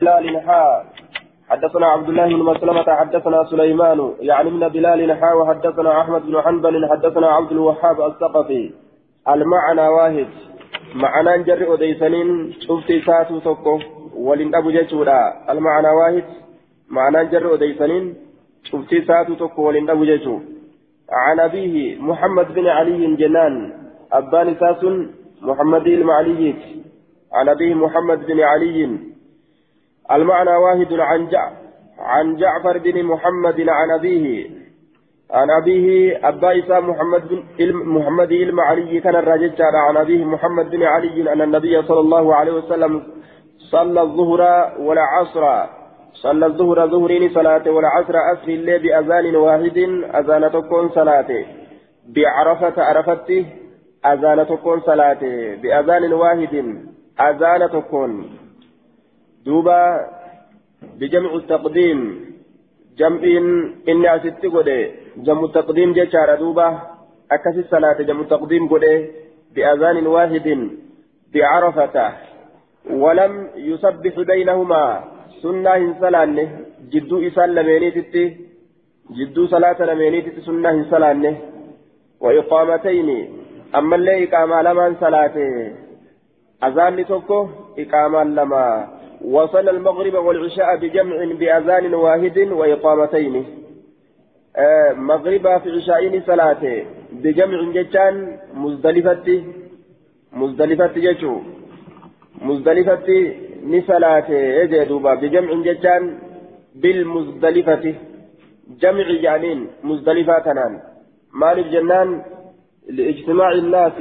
بلال حاء حدثنا عبد الله بن مسلمة حدثنا سليمان يعني من بلال حاء وحدثنا أحمد بن حنبل حدثنا عبد الوهاب الثقفي. المعنى واحد. معنى جر أديسنين شفت ساتو توكو ولن أبو جيشورا المعنى واحد. معنى جر أديسنين شفت ساتو توكو ولن أبو جيشو عن أبيه محمد بن علي جنان أبان ساس محمد المعلي عن أبيه محمد بن علي المعنى واحد عن عن جعفر بن محمد عن أبيه. عن أبيه أبا إسا محمد بن محمد إلمعلي كان الراجل عن أبيه محمد بن علي أن النبي صلى الله عليه وسلم صلى الظهر والعصر. صلى الظهر ظهرين صلاة والعصر أسر الليل بأذان واحد أذان تكون صلاة. بعرفة عرفته أذان تكون صلاة. بأذان واحد أذان تكون. دوبا بجمع التقديم جمع إني أسدت قده جمع التقديم جشار دوبا أكس الصلاة جمع التقديم قده بأذان واحد بعرفة ولم يسبح بينهما سنة صلاة جدو إسال لمينيتي جدو صلاة لمينيتي سنة صلاة وإقامتين أما اللي إقامة لمن صلاة أذان توكو إقامة لما وصل المغرب والعشاء بجمع بأذان واحد وإقامتين. آه مغرب في عشاءين صلاة بجمع جتان مزدلفة مزدلفة جتو مزدلفة نصلاة يجدوبا بجمع جتان بالمزدلفة. جمع جانين مزدلفة تنان مال الجنان لإجتماع الناس.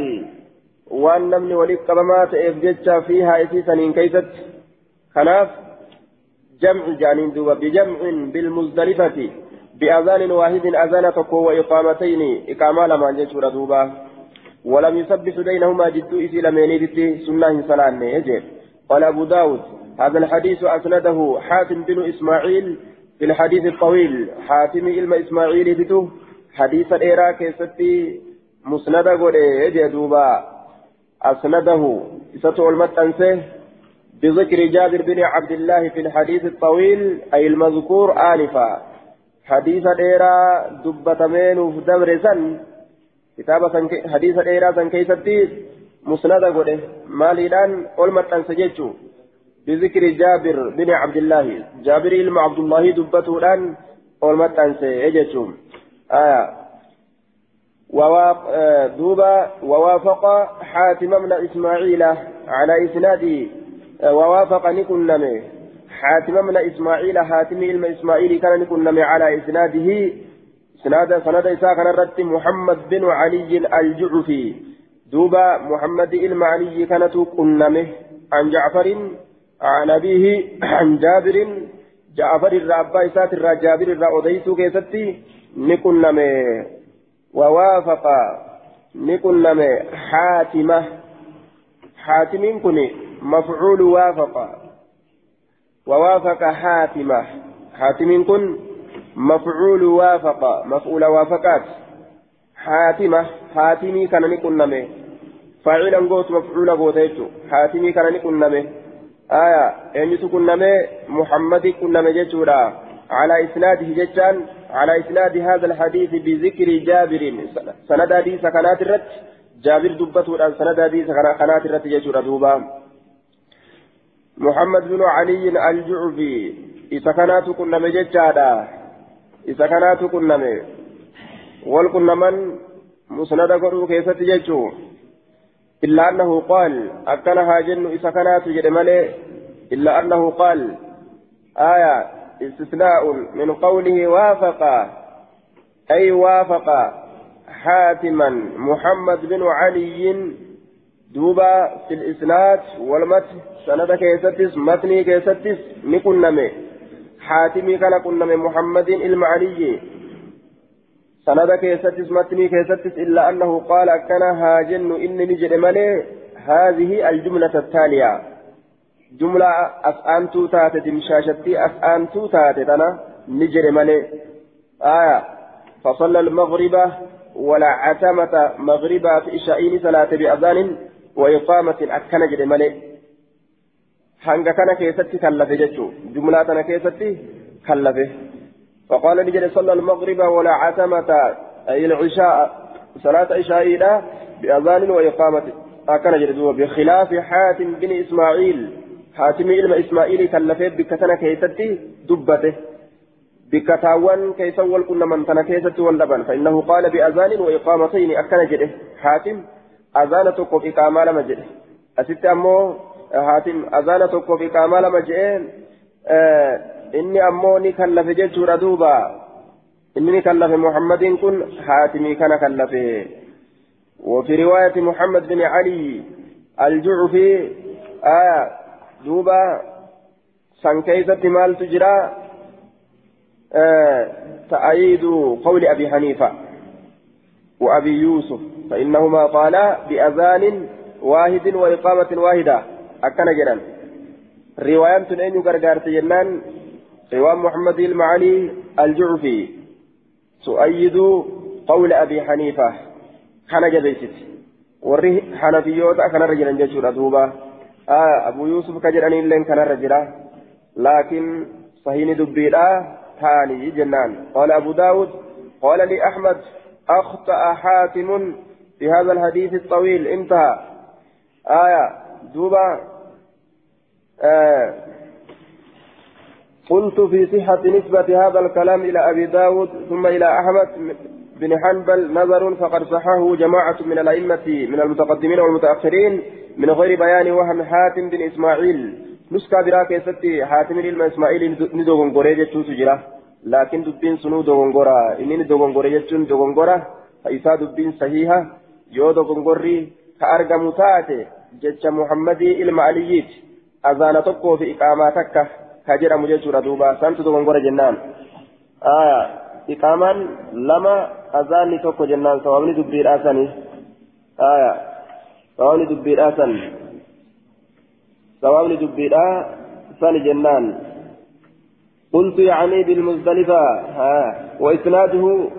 وأن نمني وليك قبما تأف فيها إسيسا كيست خلاف جمع جانين دوبا بجمع بالمزدلفة بأذان واحد أذان تقوى وإقامتين إقامة لما جيشور دوبا. ولم يسبح بينهما جدو إسي لميني بتي سنة صلاة يجب قال أبو داود هذا الحديث أسنده حاتم بن إسماعيل في الحديث الطويل. حاتم إلم إسماعيل بتو حديث الإيراك ستي مسند قول يجب دوبا. أسنده إساتو المتنسه بذكر جابر بن عبد الله في الحديث الطويل أي المذكور آنفا. حديث ديرا دبة مين ودبر سن. كتابة حديث ديرا سن كيستي مسند قده. ماليدان أولمت أنسجيتشو بذكر جابر بن عبد الله. جابر إلما عبد الله دبته الآن أولمت أنسجيتشو آية. وواف دوبا ووافق حاتم بن إسماعيل على إسناده. ووافق نكنمي حاتم من إسماعيل حاتم إلما إسماعيل كان نكنمي على إسناده. سناد سند إساء كان محمد بن علي الجعفي. دوبا محمد إلما علي كانت كنمه عن جعفر عن أبيه عن جابر. جعفر الرابع إسات الرجابر الرأوديس كيستي. نكنمي. ووافق. نكنمي. حاتمة. حاتم كني. مفعول وافق. ووافق حاتمة. حاتم كن مفعول وافق. مفعول وافقات. حاتمة. حاتمي كان نكون نمي. فاعلا قوت مفعول قوت حاتمي كان نكون نمي. آية. أن تكون نمي. محمد كن نمي على إسناده جتان على إسناد هذا الحديث بذكر جابر. سند حديث كانت الرد. جابر دبته سند حديث كانت الرد جتورا دوبا. محمد بن علي الجعفي إذا كانت كنا مججادا إذا كانت كنا والكنا من مسند قروا كيف تججو إلا أنه قال أكلها جن إذا كانت جدمالي إلا أنه قال آية استثناء من قوله وافق أي وافق حاتما محمد بن علي دوبا في الإسناد والمتن سند كيستس متني كيستس نكنمي حاتمي كان كنمي محمد المعلي سند كيستس متني كيستس إلا أنه قال كان هاجن إني نجد هذه الجملة التالية جملة أفأنتو تاتي دمشاشتي أفأنتو تاتي تنا نجد ملي آية فصلى المغرب ولا عتمة مغربا في إشائين صلاة بأذان وإقامة أكن جد ملي hanga kana keessatti kallafe jechuu jumlaa tana keessatti kallafe فقال نجد صلى المغرب ولا عتمة أي العشاء صلاة عشاء بأذان وإقامة أكن جدوا بخلاف حاتم بن إسماعيل. حاتم إلما إسماعيل كلفت بكتنا كيستي دبته. بكتاوان كيسا والكن من تنا كيستي واللبن. فإنه قال بأذان وإقامتين أكن حاتم أذان تقف إقامة لما جده أست أمو حاتم أذان تقف إقامة لما جده آه إني أموني كلف جدور دوبا إني كلف محمد كن حاتمي كان كلفه وفي رواية محمد بن علي الجعفي آه دوبا سنكيزة مال تجرى آه تأييد قول أبي حنيفة وأبي يوسف فإنهما قالا بأذان واحد وإقامة واحدة أكن جنان رواية تنين غرغارت جنان رواية محمد المعلي الجعفي تؤيد قول أبي حنيفة kana jabeessiti warri hanafiyyoota kanarra jiran jechuudha duuba abu yuusuf ka jedhaniillee kanarra jira laakiin sahiini dubbiidha taanii jennaan qaala abu daawud qaala li ahmad أخطأ حاتم في هذا الحديث الطويل. انتهى. آية. دوبا آه. قلت في صحة نسبة هذا الكلام إلى أبي داود ثم إلى أحمد بن حنبل. نظر فقد صححه جماعة من الأئمة من المتقدمين والمتأخرين من غير بيان وهم حاتم بن إسماعيل. نسكا براك ستي حاتم بن إسماعيل ندوغن غوري جرا لكن دبين سنو دوغن غورا إني ندوغن غوري جتون دوغن غورا فإسا دبين صحيحة يو دوغن غوري كأرقم تاتي جتش محمدي المعلييت أذان تقو في إقاماتك كجرا مججورا دوبا. سانت دوغن غورا جنان. آية. إقامان لما azaanni tokko jennaan sababni dubbiidhaa sani aya sababni dubbiidhaa san sababni dubbiidhaa sani jennaan قلت يعني بالمزدلفة وإسناده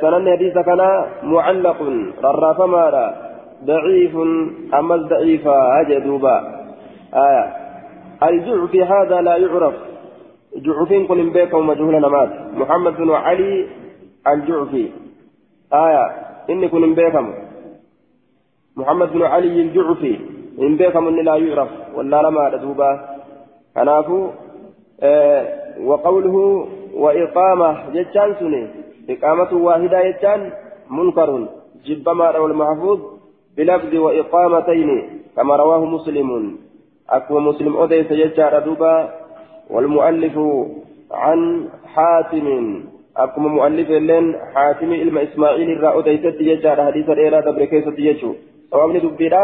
سنن حديث كان معلق رراف مارا ضعيف أما ضعيف أجدوبا آية. الجوع في هذا لا يعرف. جعفين كل بيك ومجهول نمات محمد بن علي الجعفي. آية. إني كن بيكم. محمد بن علي الجعفي. إن بيكم إن لا يعرف. ولا لما هنافو آه وقوله وإقامة جتان سني إقامة واحدة جتان منكر جبما روى المحفوظ بلفظ وإقامتين كما رواه مسلم أكو مسلم أوديس جتان دوبا والمؤلف عن حاتم mu'allif illeen haatimi ilma ismaa'iil irraa odeysetti jechaadha hadiisa dheeraa dabre keessatti jechuu sababni dubbiidha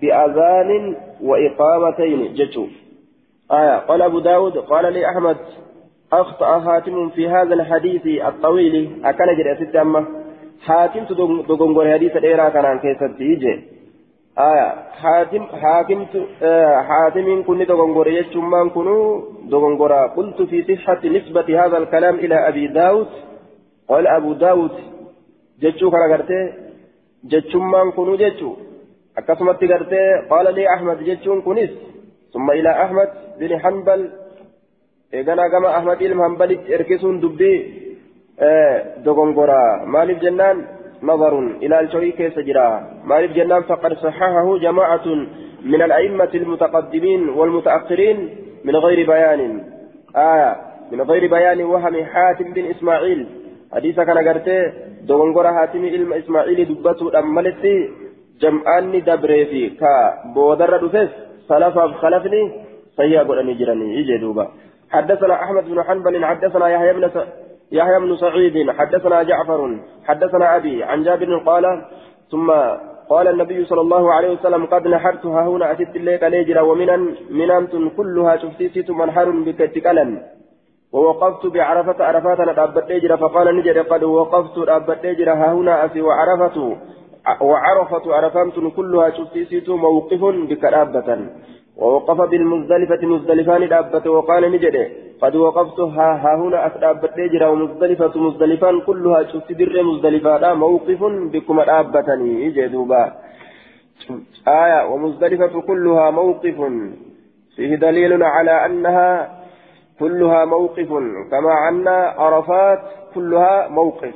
bi'azaanin wa iqaamatayni jechuu آية. قال أبو داود قال لي أحمد أخطأ حاتم في هذا الحديث الطويل. أكن جرى ست أمة حاتم تدغنغر حديث الإيرا كان كيست يجي آية. حاتم حاكم آه حاتم كن دغنغر يجتمان كنو دغنغر قلت في صحة نسبة هذا الكلام إلى أبي داود. قال أبو داود جتشو كان غرتي؟ جتشمان كنو جتشو. أكسمت غرتي؟ قال لي أحمد جتشون كنس ثم إلى أحمد. بن حنبل إذا كما أحمد بن حنبل إركسون دبي آه دغنغر مالك جنان نظر إلى الشوي كيس جرا. مالك جنان فقد صححه جماعة من الأئمة المتقدمين والمتأخرين من غير بيان. آية من غير بيان وهم حاتم بن إسماعيل. حديث كان قرته دونغورا حاتم علم إسماعيل دبته أمالتي جمعاني دبري في كا بودر دفس سلفا خلفني سيئا قرأني جراني. دوبا. حدثنا أحمد بن حنبل حدثنا يحيى بن يحيى بن سعيد حدثنا جعفر حدثنا أبي عن جابر قال ثم قال النبي صلى الله عليه وسلم قد نحرتها هنا أتت الليل ليجرا ومنا منامت كلها شفتيت منحر بكتكلا ووقفت بعرفة عرفات أنا أبت ليجرا فقال نجد قد وقفت أبت ها هنا أفي وعرفة وعرفة عرفات كلها شفتيت موقف بكرابة ووقف بالمزدلفة مزدلفان دابة وقال نجده قد وقفت ها, ها هنا أتدابت لجرا ومزدلفة مزدلفان كلها شفت در مزدلفة. لا موقف بكم دابتني جدوبا. آية ومزدلفة كلها موقف. فيه دليل على أنها كلها موقف. كما أن عرفات كلها موقف.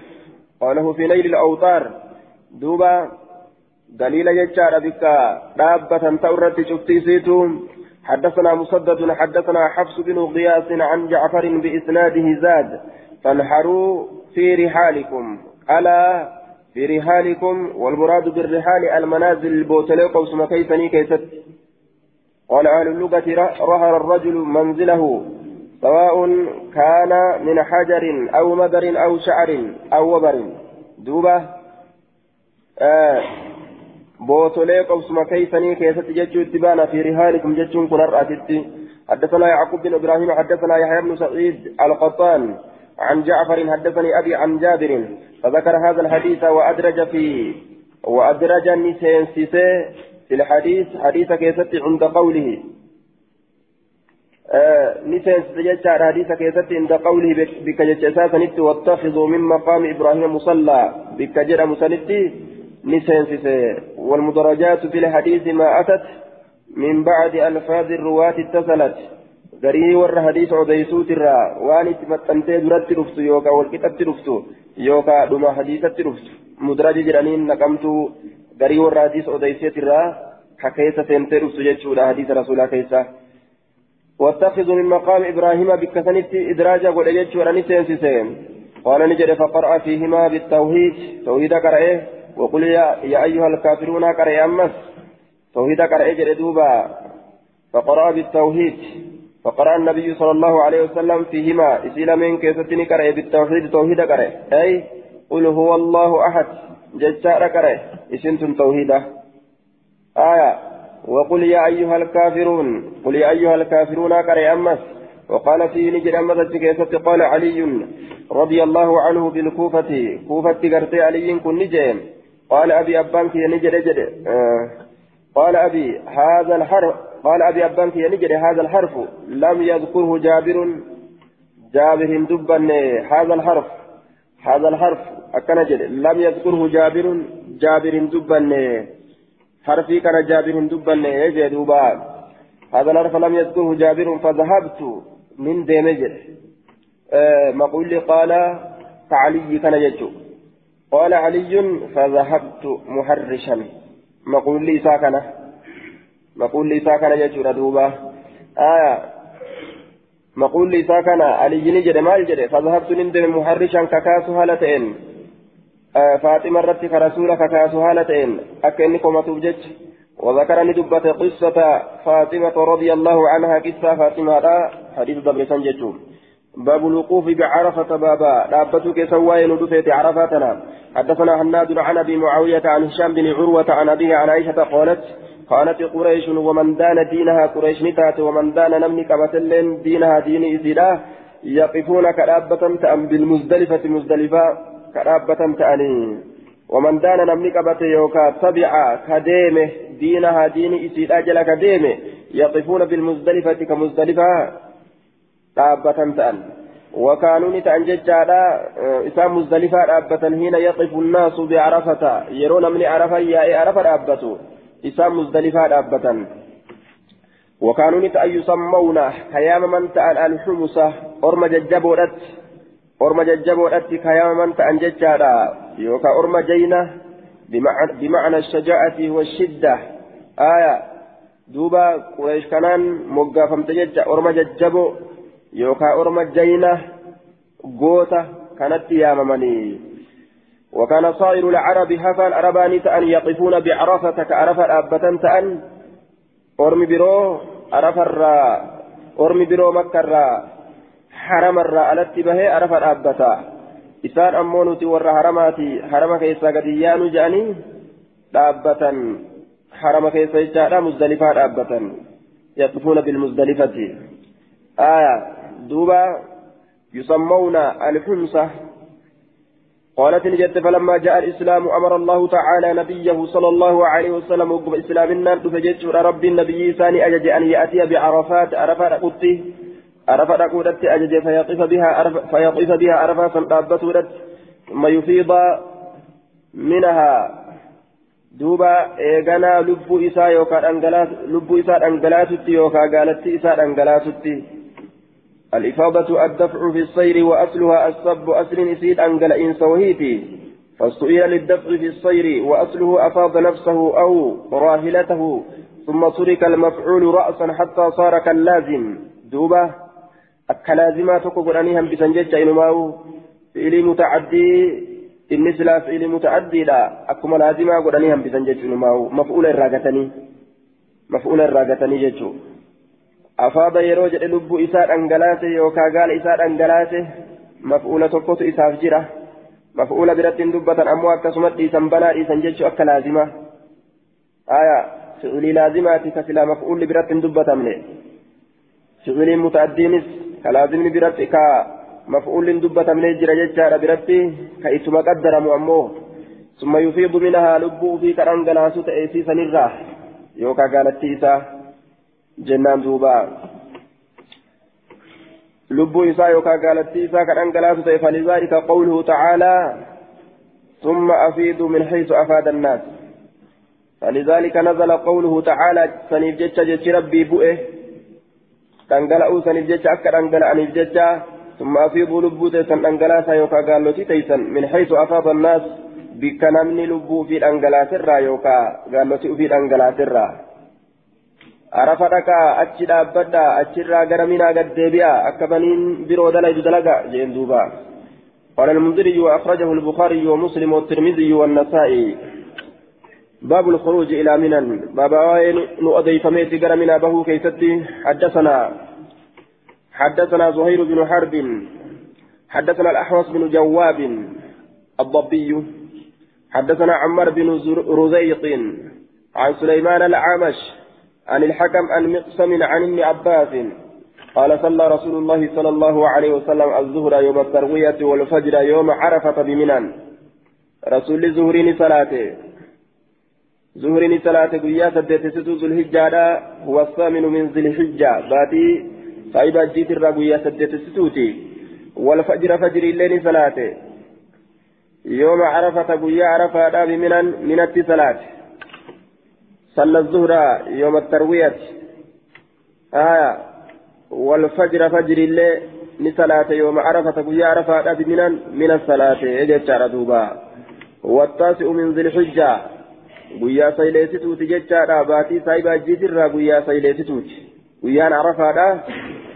قاله في نيل الأوطار دوبا دليل يجار بك دابة تورت شفتي سيتم حدثنا مسدد حدثنا حفص بن غياث عن جعفر بإسناده زاد. فانحروا في رحالكم. ألا في رحالكم والمراد بالرحال المنازل البوتليق وسم كيفني كيست. قال أهل اللغة رهر الرجل منزله سواء كان من حجر أو مدر أو شعر أو وبر. دوبة آه بوتولي قوسما كيسني كيست جتشو اتبانا في رهالكم جتشون كن الرأتت حدثنا يعقوب بن إبراهيم حدثنا يحيى بن سعيد القطان عن جعفر حدثني أبي عن جابر فذكر هذا الحديث وأدرج في وأدرج النسين في الحديث. حديث كيست عند قوله. آه نسين سجدت حديث كيست عند قوله بك جتشاسا واتخذوا من مقام إبراهيم مصلى. بك جرى مسنتي. نسينسس والمدرجات في الحديث ما أتت من بعد ألفاظ الرواة اتصلت garii warra hadiisa odeysuutirraa waan itti maxxantee duratti dhuftu yookaan walqixatti dhuftu yookaan dhuma hadiisatti dhuftu mudraji jedhaniin naqamtuu garii warra hadiisa odeyseetirraa ka keessa seentee dhuftu jechuudha hadiisa rasuulaa keessa. واتخذوا من مقام إبراهيم بكثنة إدراجا يجوا أن سينسسين قال نجد فقرأ فيهما بالتوحيد توحيد قرأه وقل يا, يا أيها الكافرون قرأ أمس توحيد قرأ جردوبا فقرأ بالتوحيد. فقرأ النبي صلى الله عليه وسلم فيهما. إسيل من كيستني قرأ بالتوحيد توحيد قرأ. أي؟ قل هو الله أحد. ججار قرأ. إسنتم توحيدا آية. وقل يا أيها الكافرون. قل يا أيها الكافرون قرأ أمس وقال في نجد أمس كيست قال علي رضي الله عنه بالكوفة. كوفة قرتي علي كن نجيم قال أبي أبانك ينجد جد. آه. قال أبي هذا الحرف قال أبي أبانك ينجد هذا الحرف لم يذكره جابر. جابر دبا هذا الحرف هذا الحرف أكنجد لم يذكره جابر جابر دبا حرفي كان جابر دبا يجد دوبا. هذا الحرف لم يذكره جابر فذهبت من ديمجر آه مقول قال تعلي كان يجو قال علي فذهبت محرشا. مقول لي ساكنة. مقول لي ساكنة يجور دوبا. آية مقول لي ساكنة. علي نجد مال جد فذهبت نندم محرشا ككاس هالتين آه فاطمة رتك رسولك ككاس هالتين أكني قمت بجج وذكرني دبة قصة فاطمة رضي الله عنها قصة فاطمة. حديث دبر سنجتون باب الوقوف بعرفة بابا. دابتك سواي ندفت عرفاتنا حدثنا هناد عن أبي معاوية عن هشام بن عروة عن أبيه عن عائشة قالت كانت قريش ومن دان دينها قريش نتات ومن دان نمني كبتلين دينها دين إسلا يقفون كرابة تأم بالمزدلفة مزدلفة كرابة تأني. ومن دان نمني كبت يوكا تبع كديمه دينها دين إسلا جل كديمه يقفون بالمزدلفة كمزدلفة. Dhaabbatan ta'an. نتأن ججادا إسام مزدلفة أبة حين يقف الناس بعرفة يرون من عرفة يا عرفة أبته إسام مزدلفة أبة وكانوا نتأن يسمون كيام من تأن الحمصة أرم ججبورت أرم ججبورت كيام من تأن ججادا يوكا أرم جينة بمعنى, الشجاعة والشدة آية دوبا قريش كانان مقافم تججا أرم ججبو yookaan orma jayna goota kanatti yaamamanii وكان صائر العرب هفان أرباني تأن يقفون بعرفة كعرفة أبة تأن أرمي برو عرف الرا أرمي برو مكة الرا حرم الرا ألت به عرف أبة إسان أمونتي ور حرماتي حرم كيسا قديان جاني أبة حرم كيسا جاء مزدلفة أبة يقفون بالمزدلفة آية دوبا يسمون الحمصة قالت نجت فلما جاء الإسلام أمر الله تعالى نبيه صلى الله عليه وسلم وقم إسلامنا تفجت رب النبي ثاني أجج أن يأتي بعرفات. عرفات قطي عرفات قدت أجج فيقف بها فيقف بها عرفات فانقابت ثم يفيض منها. duuba eeganaa lubbuu isaa yookaan dhangalaasutti yookaan gaalatti isaa dhangalaasutti الإفاضة الدفع في الصير وأصلها الصب أصل إسيد أنجل إنس وهيتي فاستئل للدفع في الصير وأصله أفاض نفسه أو راهلته. ثم ترك المفعول رأسا حتى صار كاللازم. دوبة. الكلازمة تقول أنيهم بسنجج إنماو. فإلي متعدي. النسلة فإلي متعدي لا. أكما لازمة قل أنيهم بسنجج إنماو. مفعول الراقتني. مفعول الراقتني ججو أفاض يروج لب إساء أنجلاته يوكا قال إساء أنجلاته مفعول تقوت إساء جرة مفعول برد دبة أمو أكسمت إسان بنا إسان ججو أكا لازمة. آية فعلي لازمة كسلا مفعول برد دبة منه فعلي متعدينس كلازم برد كا مفعول دبة منه جرى ججارة برد كإسما قدر مؤموه ثم يفيض منها لب في كرنجلاسو تأسيسا الراح يوكا قالت إساء jennaan duuba. Lubbuu isaa yookaan gaalattii isaa kan dhangalaasu ta'e falizaalika qawluhu tacaalaa ثم أفيدوا من حيث أفاد الناس فلذلك نزل قوله تعالى سنيف جتش جتش ربي بؤه دنقلأوا سنيف جتش أكا دنقلأ أنيف جتش ثم أفيضوا لبو تيسن دنقلاسا يوكا قالوا تيسن من حيث أفاض الناس بكنمني لبو في دنقلاس الرا يوكا قالوا في دنقلاس الرا arafa dhaqaa achi dhaabbadhaa achirraa gara minaa gad deebi'a akka baniin biroo dalaydu dalaga jeen duuba. قال المنذري وأخرجه البخاري ومسلم والترمذي والنسائي باب الخروج إلى منى باب وين نؤدي فميت قال منا به كيستي حدثنا حدثنا زهير بن حرب حدثنا الأحوص بن جواب الضبي حدثنا عمر بن رزيق عن سليمان العامش عن الحكم عن مقسم عن ابن عباس قال صلى رسول الله صلى الله عليه وسلم الظهر يوم التروية والفجر يوم عرفة بمنى. رسول زهرين صلاته. زهرين صلاته قيا سدت ذو الحجة هو الثامن من ذي الحجة باتي فإذا جيت الرقيا سدت ستوتي والفجر فجر الليل صلاته. يوم عرفة قيا عرفة بمنى من الصلاة صلى الظهر يوم التروية. آية والفجر فجر الليل لصلاة يوم عرفة قيا عرفة من من الصلاة إجت دوبا. والتاسع من ذي الحجة قيا سيليستوت جتشارا باتي سايبا جيترا قيا سيليستوت قيا عرفة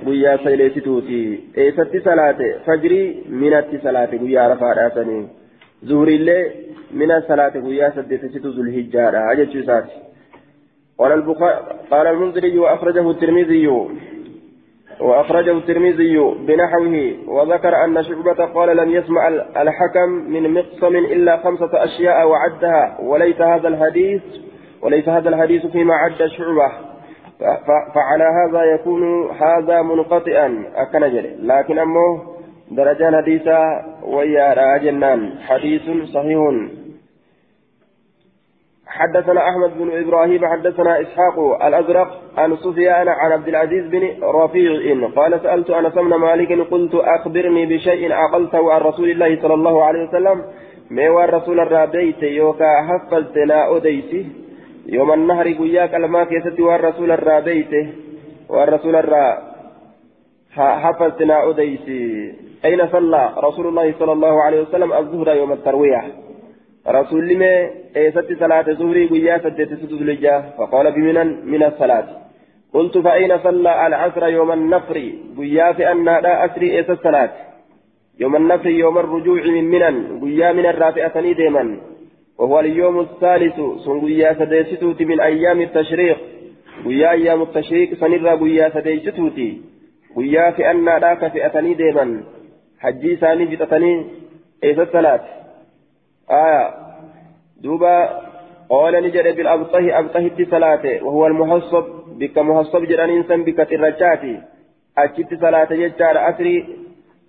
قيا سيليستوت إيست صلاة فجري من الصلاة قيا عرفة سنين. ظهر الليل من الصلاة قيا سدست ذو الحجة أجت ساتي قال البخاري قال المنذري وأخرجه الترمذي وأخرجه الترمذي بنحوه وذكر أن شعبة قال لم يسمع الحكم من مقسم إلا خمسة أشياء وعدها وليس هذا الحديث وليس هذا الحديث فيما عد شعبة. فعلى هذا يكون هذا منقطعا أكنجل لكن أمه درجان حديثا ويا راجنان. حديث صحيح. حدثنا أحمد بن إبراهيم حدثنا إسحاق الأزرق عن سفيان عن عبد العزيز بن رفيع. قال سألت أنس بن مالك قلت أخبرني بشيء عقلته عن رسول الله صلى الله عليه وسلم. ما رسول الرابيت يوكا حفظتنا أديته يوم النهر قياك الما كيست والرسول الرابيت. والرسول الرا حفظتنا أديته أين صلى رسول الله صلى الله عليه وسلم الظهر يوم الترويح؟ رسول ما ايست صلاة زهري قيا سدت ستدلجا فقال بمنا من الصلاة. قلت فأين صلى العصر يوم النفر؟ قيا في أن لا أسري ايس الصلاة. يوم النفر يوم الرجوع من منن قيا من الرافئة ديما وهو اليوم الثالث سن قيا سديستوتي من أيام التشريق. قيا أيام التشريق سنرى قيا سديستوتي قيا في أن لا كفئة ديما حجي ثاني فتتني ايس الصلاة. آية. دوبا قال نجد بالأبطه أبطه صلاة وهو المحصب. بك محصب جران إنسان بك ترجاتي. أجت صلاة ججار أسري.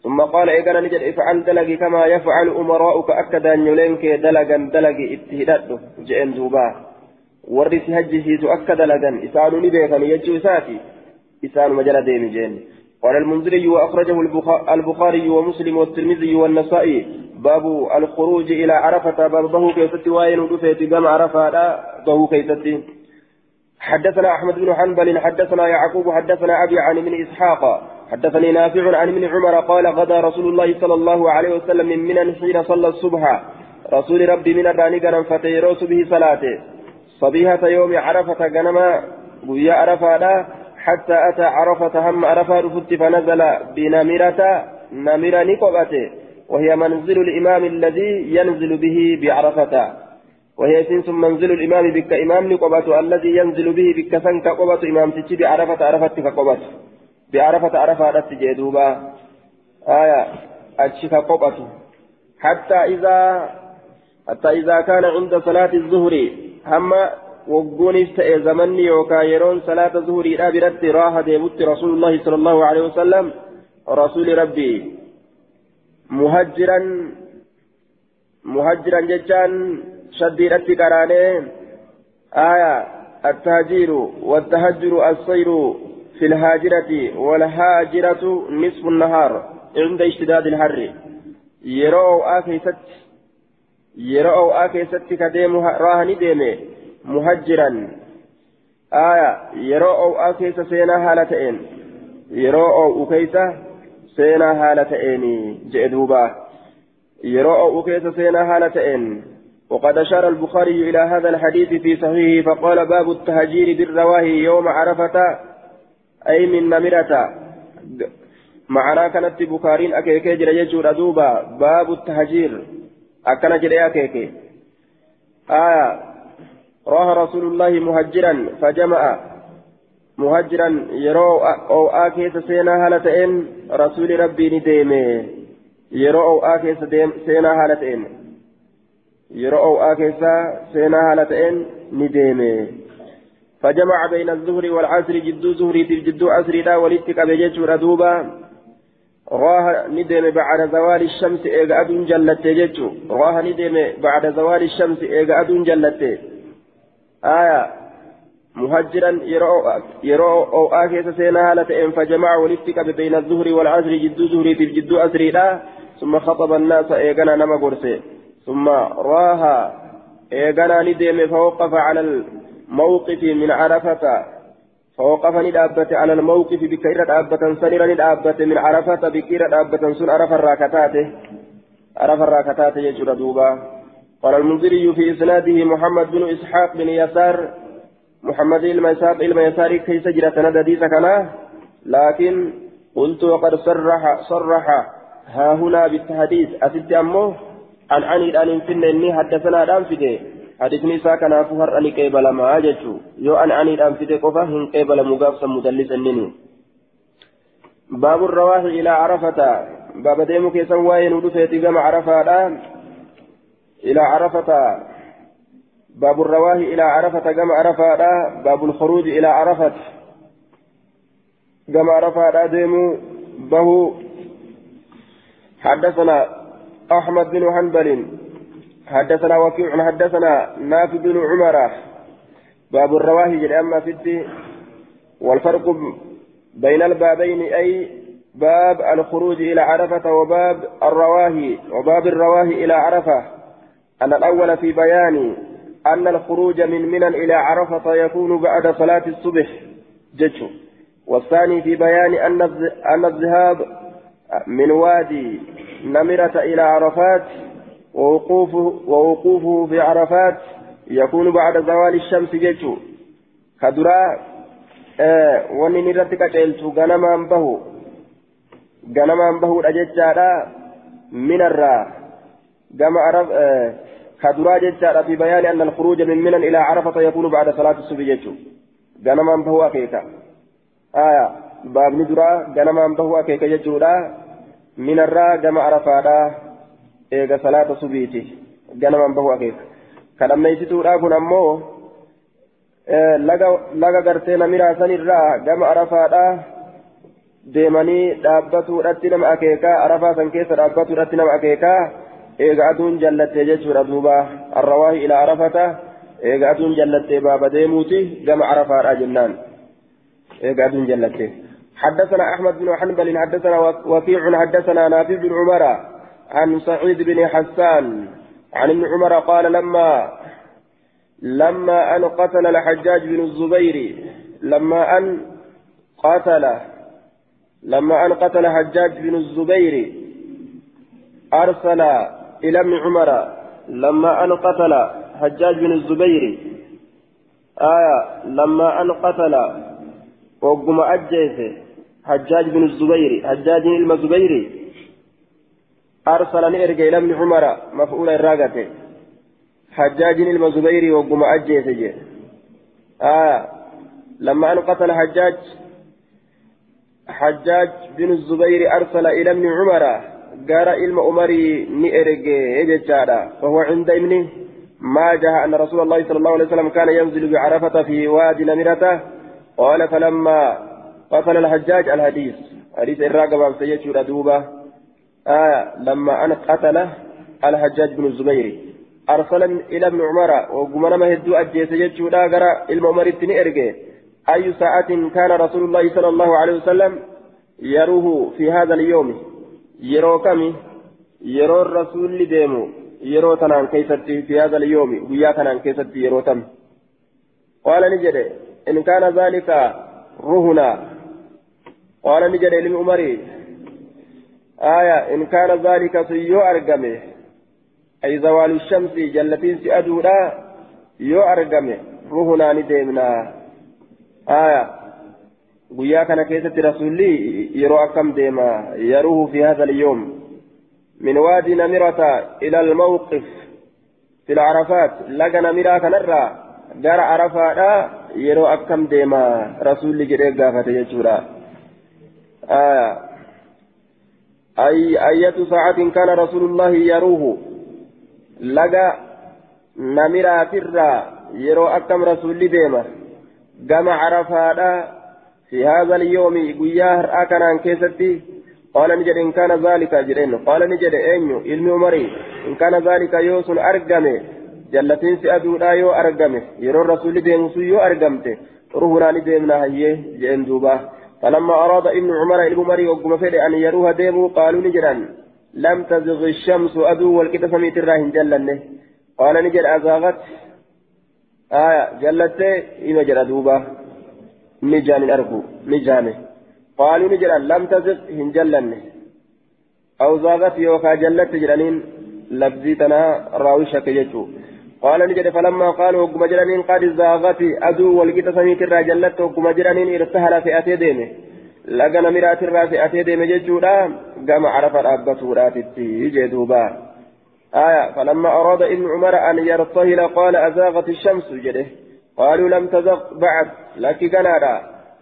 ثم قال إيقنا نجد افعل دلقي كما يفعل أمراؤك. أكدا يلينك دلقا دلقي اتهدده جئن دوبا. ورث هجه تؤكد دلقا إسان نبيكا يجو ساتي. إسان مجال ديم جين قال المنذري وأخرجه البخاري ومسلم والترمذي والنسائي. باب الخروج إلى عرفة باب به كيست وين ودفيت قام عرفة به كيست حدثنا أحمد بن حنبل حدثنا يعقوب حدثنا أبي عن ابن إسحاق. حدثني نافع عن ابن عمر قال غدا رسول الله صلى الله عليه وسلم من منن حين صلى الصبح. رسول ربي من الراني فتيروس به صلاته. صبيحة يوم عرفة غنما ويا عرفة حتى أتى عرفة هم عرفة رفت فنزل بنمرة نمرة نقبته. وهي منزل الإمام الذي ينزل به بعرفة. وهي سنس منزل الإمام بك إمام نقبته الذي ينزل به بك سنك قبة. إمام تجي بعرفة عرفة كقبته بعرفة عرفة تجدوبا آية أتشك قبته حتى إذا حتى إذا كان عند صلاة الظهر هم وقونيس تأي زمني يوكا يرون صلاة الظهر إلى برد راها ديبت رسول الله صلى الله عليه وسلم. رسول ربي. مهجرا مهجرا ججان شديدة قرانه آية التهجير والتهجر الصير في الهاجرة والهاجرة نصف النهار عند اشتداد الحر يرو آكيست يرو آكيست كديم راهني ديمي مهجرا آية يرو آكيس سينا هالتين يرو أكيس سينا هالتين جئدوبا يرو أكيس سينا هالتين وقد أشار البخاري إلى هذا الحديث في صحيحه فقال باب التهجير بالرواهي يوم عرفة أي من نمرة. معنى كانت بكارين أكيكي جرى يجور أدوبا باب التهجير. أكن جرى أكيكي آية راه رسول الله مهجرا فجمع مهجرا يرو أو آكيس سينا هالتين رسول ربي نديمي يرو أو آكيس سينا هالتين يرو أو آكيس سينا هالتين نديمي فجمع بين الظهر والعصر جدو ظهري جدو عصري لا ولدتك بجيش ردوبا راه ندم بعد زوال الشمس إيغا أدون جلت جيتشو راه ندم بعد زوال الشمس إيغا أدون جلت. آية. مهجرا يرو أو آكيس سينا هالتين فجمع ولدتك بين الظهر والعصر جدو ظهري جدو عصري لا. ثم خطب الناس إيغانا نما قرسي. ثم راها إيغانا ندم فوقف على موقف من عرفة. فوقفني دابت على الموقف بكير دابة سنرني دابت من عرفة بكير دابة سن عرف الراكتات عرف الراكتات يجر دوبا. قال المنذري في إسناده محمد بن إسحاق بن يسار محمد الميساق الميسار كيس جرت ندديس كنا. لكن قلت وقد صرح صرح. ها هنا بالتحديث. أتت أمه. عن عني الآن إني حدثنا الآن في حديثني إساء كنافو هر أني قيبل ما أججو يو أن أني الآن في قفا. هن قيبل مقافصا مدلسا نيني باب الرواه إلى عرفة. باب ديمو كيسا واين ودفيت قم عرفة. إلى عرفة. باب الرواه إلى عرفة قم عرفة باب الخروج إلى عرفة. قم عرفة ديمو به حدثنا أحمد بن حنبل حدثنا وكيع حدثنا نافع بن عمر. باب الرواهي أما في والفرق بين البابين أي باب الخروج إلى عرفة وباب الرواهي وباب الرواهي إلى عرفة. أن الأول في بيان أن الخروج من منى إلى عرفة يكون بعد صلاة الصبح جتشو والثاني في بيان أن أن الذهاب من وادي نمرة إلى عرفات ووقوفه, ووقوفه في عرفات يكون بعد زوال الشمس جيتشو كدرا آه وني نرتك قيلتو غنمان بهو غنمان بهو أججارا من الرا. كما عرف آه كدرا ججارا في بيان أن الخروج من منى إلى عرفة يكون بعد صلاة الصبح جيتشو غنمان بهو أكيكا آية باب ندرا غنمان بهو أكيكا ججورا من الرا كما عرفاتا eega salaata subiiti ganaman bahu akeeka kadhammeessituudha kun ammoo laga gartee namiraasan irraa gama arafaadhaa deemanii dhaabbatuudhatti nama akeekaa arafaa san keessa dhaabbatuudhatti nama akeekaa eega aduun jallattee jechuudha duuba arrawaahi ilaa arafata eega aduun jallattee baaba deemuuti gama arafaadhaa jennaan eega aduun jallattee حدثنا أحمد بن حنبل حدثنا وكيع حدثنا نافع بن عمر عن سعيد بن حسان عن ابن عمر قال لما لما أن قتل الحجاج بن الزبير لما أن قتل لما أن قتل حجاج بن الزبير أرسل إلى ابن عمر لما أن قتل حجاج بن الزبير. آية لما أن قتل وقم أجيس حجاج بن الزبير حجاج بن الزبير. أرسلني إرجع إلى ابن عمر مفعول الراقة حجاج بن الزبير وقم أجيس آية لما أن قتل حجاج حجاج بن الزبير أرسل إلى ابن عمر. قال إلما عمري نئرق ججارا فهو عند ابنه ما جاء أن رسول الله صلى الله عليه وسلم كان ينزل بعرفة في وادي نمرته قال فلما قتل الحجاج الحديث حديث الراقبة سيجور دوبة آه لما أن قتل الحجاج بن الزبير أرسل إلى ابن عمر وقمنا ما هدو أجيس يجورا قرأ المؤمر التنئرقه أي ساعة كان رسول الله صلى الله عليه وسلم يروه في هذا اليوم يرو كم يرو الرسول ديمو يرو تنان كيستي في هذا اليوم ويا تنان كيستي يرو تم قال نجد إن كان ذلك رهنا قال نجد لم عمري آية إن كان ذلك سيو أرقمه أي زوال الشمس جلتين سأدولا يو أرقمه رهنا نديمنا آية guyyaa kana keessatti rasuulli yeroo akkam deema? Yaruhu fi hadha اليوم من وادي نمرة إلى الموقف في العرفات لقى نمرة كنرى قال عرفات يرو أكم ديما رسول جريق قافة يجورا آية أي أية ساعة كان رسول الله يروه لقى نمرة ترى يرو أكم رسول ديما قام عرفات في هذا اليوم قياه أكنا كيستي. قال نجد إن كان ذلك جرين. قال نجد أنيو علم عمري. إن كان ذلك يوس أرقمه جلتين سأدو لا يو أرقمه يرو الرسول ديمسو يو أرقمته روحنا نديمنا هيه جين دوبا. فلما أراد إبن عمر ابن عمر وقم فد أن يروها ديمو قالوا نجران لم تزغ الشمس أدو والكتف سميت الراهن جلنه. قال نجد أزاغت. آية. جلت إما جرى دوبا. نجان الأرجو نجانه قالوا نجرا لم تزغ هن جلنه أو زاغت يوكا جلت جرانين لبزيتنا راوشة كيجو قال نجد فلما قالوا وقم جرانين قد زاغت أدو والقيت سميت الرا جلت وقم جرانين ارتهل في أتي ديمه لقنا مرات الرا في أتي ديمه ججودا قام عرف الأبة راتتي جدوبا آية فلما أراد ابن عمر أن يرتهل قال أزاغت الشمس جده قالوا لم تزغ بعد لك كنادا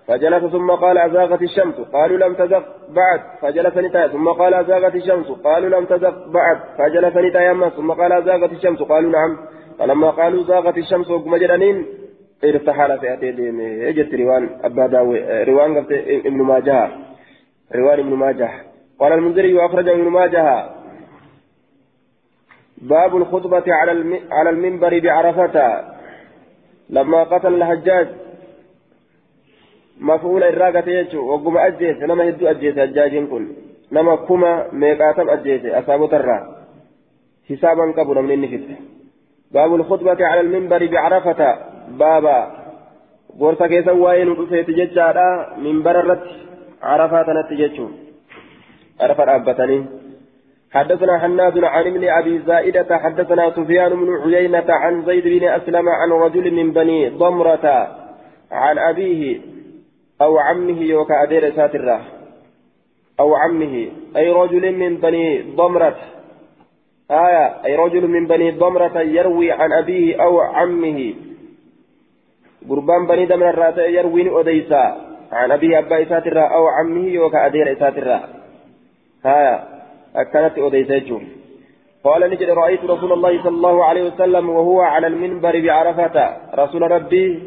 فجلس ثم قال أزاغت الشمس. قالوا لم تزغ بعد فجلس نتايا. ثم قال أزاغت الشمس. قالوا لم تزغ بعد فجلس نتايا ثم قال أزاغت الشمس. قالوا نعم. فلما قالوا زاغت الشمس وقم جرانين ارتحل في أتي ديمي إجت روان أبا داوي روان ابن ماجه. روان ابن ماجه. قال المنذري وأخرج ابن ماجه. باب الخطبة على على المنبر بعرفة. لما قتل الحجاج مفعول الراقة يجو وقم أجيس نما هدو أجيس حجاج كن نما كما ميقاتم أجيس أصاب ترى حسابا قبل من النفس باب الخطبة على المنبر بعرفة بابا غورسا كيسا وين رفيت ججارا منبر الرت عرفات نتججو عرفة أبتني حدثنا حناد عن ابن أبي زائدة حدثنا سفيان بن عيينة عن زيد بن أسلم عن رجل من بني ضمرة عن أبيه أو عمه يوكا أدير ساترة. أو عمه أي رجل من بني ضمرة. آية أي رجل من بني ضمرة يروي عن أبيه أو عمه. قربان بني ضمرة يروي أديسا عن أبيه أبا إساترة أو عمه يوكا أدير إساترة آية أكنت أديسة قال نجد رأيت رسول الله صلى الله عليه وسلم وهو على المنبر بعرفة. رسول ربي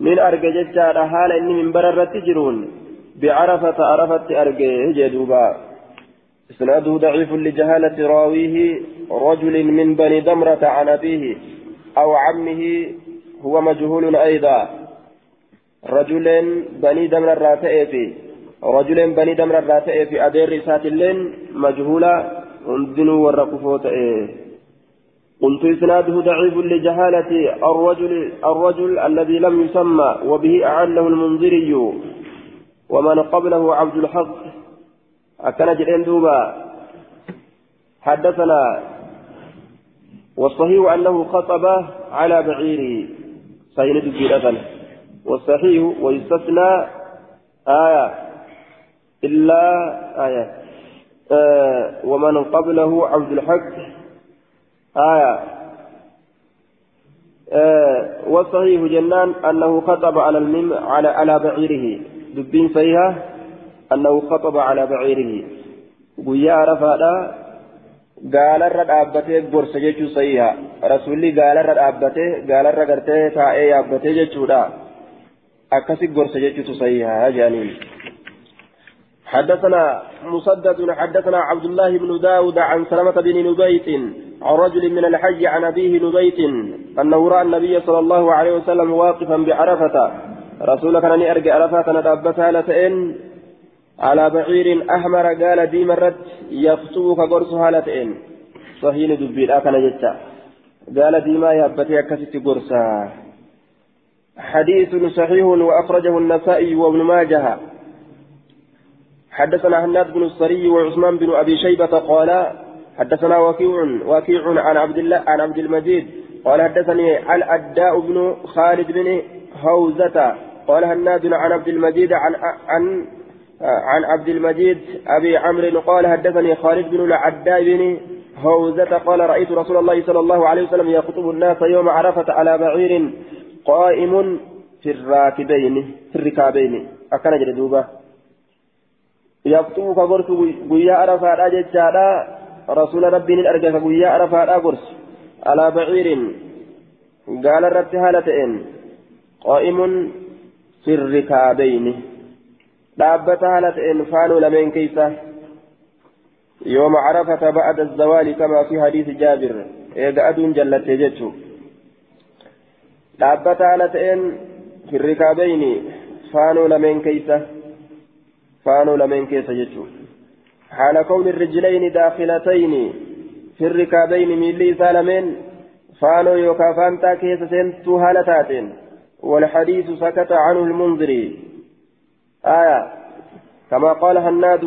من أرجى جدار حال إني منبر الرتجرون بعرفة عرفة أرجى جدوبا إسناده ضعيف لجهالة راويه رجل من بني دمرة عن أبيه أو عمه هو مجهول أيضا. رجل بني دمرة في رجل بني دمرة في أدير رسات اللين مجهولة هندنوا ورقفوت إيه. قلت إسناده ضعيف لجهالة الرجل الرجل الذي لم يسمى وبه أعله المنذري ومن قبله عبد الحق. أكن جرين حدثنا والصحيح أنه خطب على بعيره سيند الجيرة والصحيح ويستثنى آية إلا آية آه ومن قبله عبد الحق آية آه والصحيح جنان أنه خطب على المم على على بعيره دبين فيها أنه خطب على بعيره ويا رفادا gaalarra dhaabbatee gorsa jechuu sayyiha rasuulli gaalarra dhaabbatee gaalarra gartee taa'ee yaabbatee jechuudha akkasi gorsa jechuutu sayyiha jaaniin حدثنا مسدد حدثنا عبد الله بن داود عن سلمة بن نبيت عن رجل من الحج عن أبيه نبيت أنه رأى النبي صلى الله عليه وسلم واقفا بعرفة. رسولك أنني أرجع عرفة ندبتها لتئن على بعير أحمر قال دي مرت يخطوك قرص هالتين صهين دبير أكن جتا. قال دي ما يهبتي أكست قرصا. حديث صحيح وأخرجه النسائي وابن ماجه. حدثنا هناد بن السري وعثمان بن أبي شيبة قال حدثنا وكيع وكيع عن عبد الله عن عبد المجيد قال حدثني الأداء بن خالد بن هوزة قال هناد عن عبد المجيد عن عن عن عبد المجيد أبي عمرو قال حدثني خالد بن العداء بن هوزة قال رأيت رسول الله صلى الله عليه وسلم يخطب الناس يوم عرفة على بعير قائم في الراكبين في الركابين. أكن جدوبة يخطب كغرس قيا عرفة ججالا رسول ربي الأرجى قيا عرفة غرس على بعير قال الرب هالتين قائم في الركابين haala ta'een faanuu lameen keeysa يوم عرفة بعد الزوال كما في حديث جابر إيجا أدون جلت جتشو haala ta'een في الركابين فانوا لمن كيسة فانوا لمن كيسة جتشو. حال كون الرجلين داخلتين في الركابين ميلي سالمين فانوا يوكا فانتا كيسة سنتو هالتاتين. والحديث سكت عنه المنذري آية كما قال هناد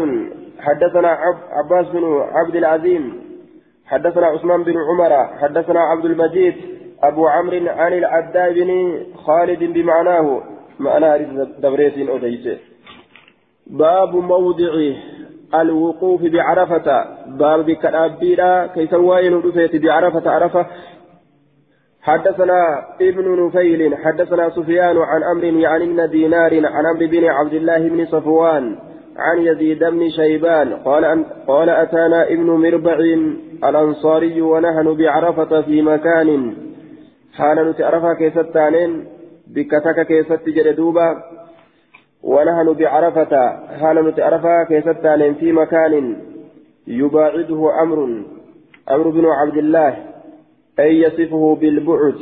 حدثنا عب عباس بن عبد العزيم حدثنا عثمان بن عمر حدثنا عبد المجيد أبو عمرو عن العداء بن خالد بمعناه معنى دبريت أديسه باب موضع الوقوف بعرفة. باب بكرابيرا كيف وين بعرفة؟ عرفة. حدثنا ابن نفيل حدثنا سفيان عن أمر يعني ابن دينار عن أمر بن عبد الله بن صفوان عن يزيد بن شيبان قال أن قال أتانا ابن مربع الأنصاري ونحن بعرفة في مكان. حال نتعرفها كيستانين بكتك كيست جلدوبا ونحن بعرفة حال نتعرفها كيستانين في مكان يباعده أمر أمر بن عبد الله أي يصفه بالبعد.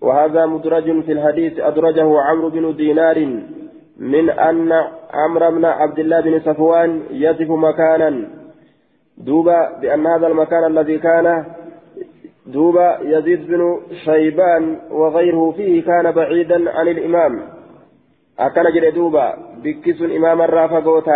وهذا مدرج في الحديث أدرجه عمرو بن دينار من أن عمرو بن عبد الله بن صفوان يصف مكانا. دوبا بأن هذا المكان الذي كان دوبا يزيد بن شيبان وغيره فيه كان بعيدا عن الإمام. أكن جل دوبا بكس إمام الرافق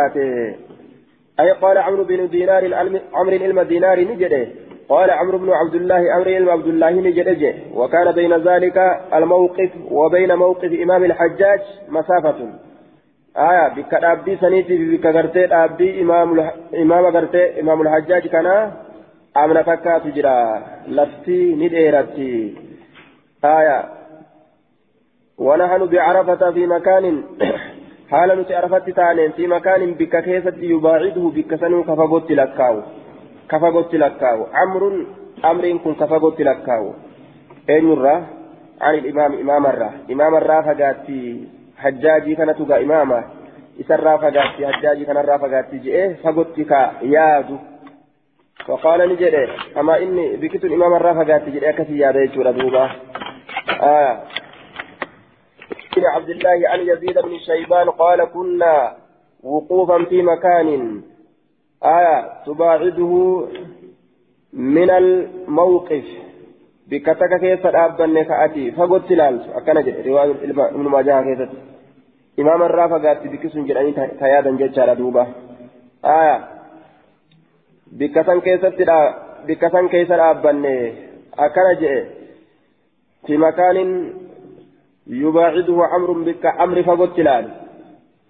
أي قال عمرو بن دينار عمرو علم دينار نجده قال عمرو بن عبد الله أمر علم عبد الله نجده وكان بين ذلك الموقف وبين موقف إمام الحجاج مسافة آية بك أبدي سنيتي بك غرتي أبدي إمام إمام غرتي إمام الحجاج كان أمنا فكا تجرى لفتي نديرتي آية ونحن بعرفة في مكان حال نتعرفت تانين في مكان بك كيسة يباعده بك سنو كفقوت لكاو. كفقوت لكاو. عمر أمر كن كفقوت لكاو. أين الرا؟ عن الإمام إمام الرا. إمام الرا فقاتي. حجاجي كانت إمامة إسرا فقاتي حجاجي كان الرا فقاتي. جئه فقوتك يادو فقال نجري أما إني بكت الإمام الرا فقاتي جئه كسي يا ريت دوبا. آه. بن عبد الله عن يزيد بن شيبان قال كنا وقوفا في مكان. آية تباعده من الموقف. بكتك كيف أبن كأتي فقلت لالس أكنا جد رواية ابن ماجه كيف؟ إمام الرافع قالت بكسن جراني تيادا ججال دوبا آية. بكسن كيف بكسن كيف أبن أكنا جد في مكان يباعده أمر بك أمر فقلت لالس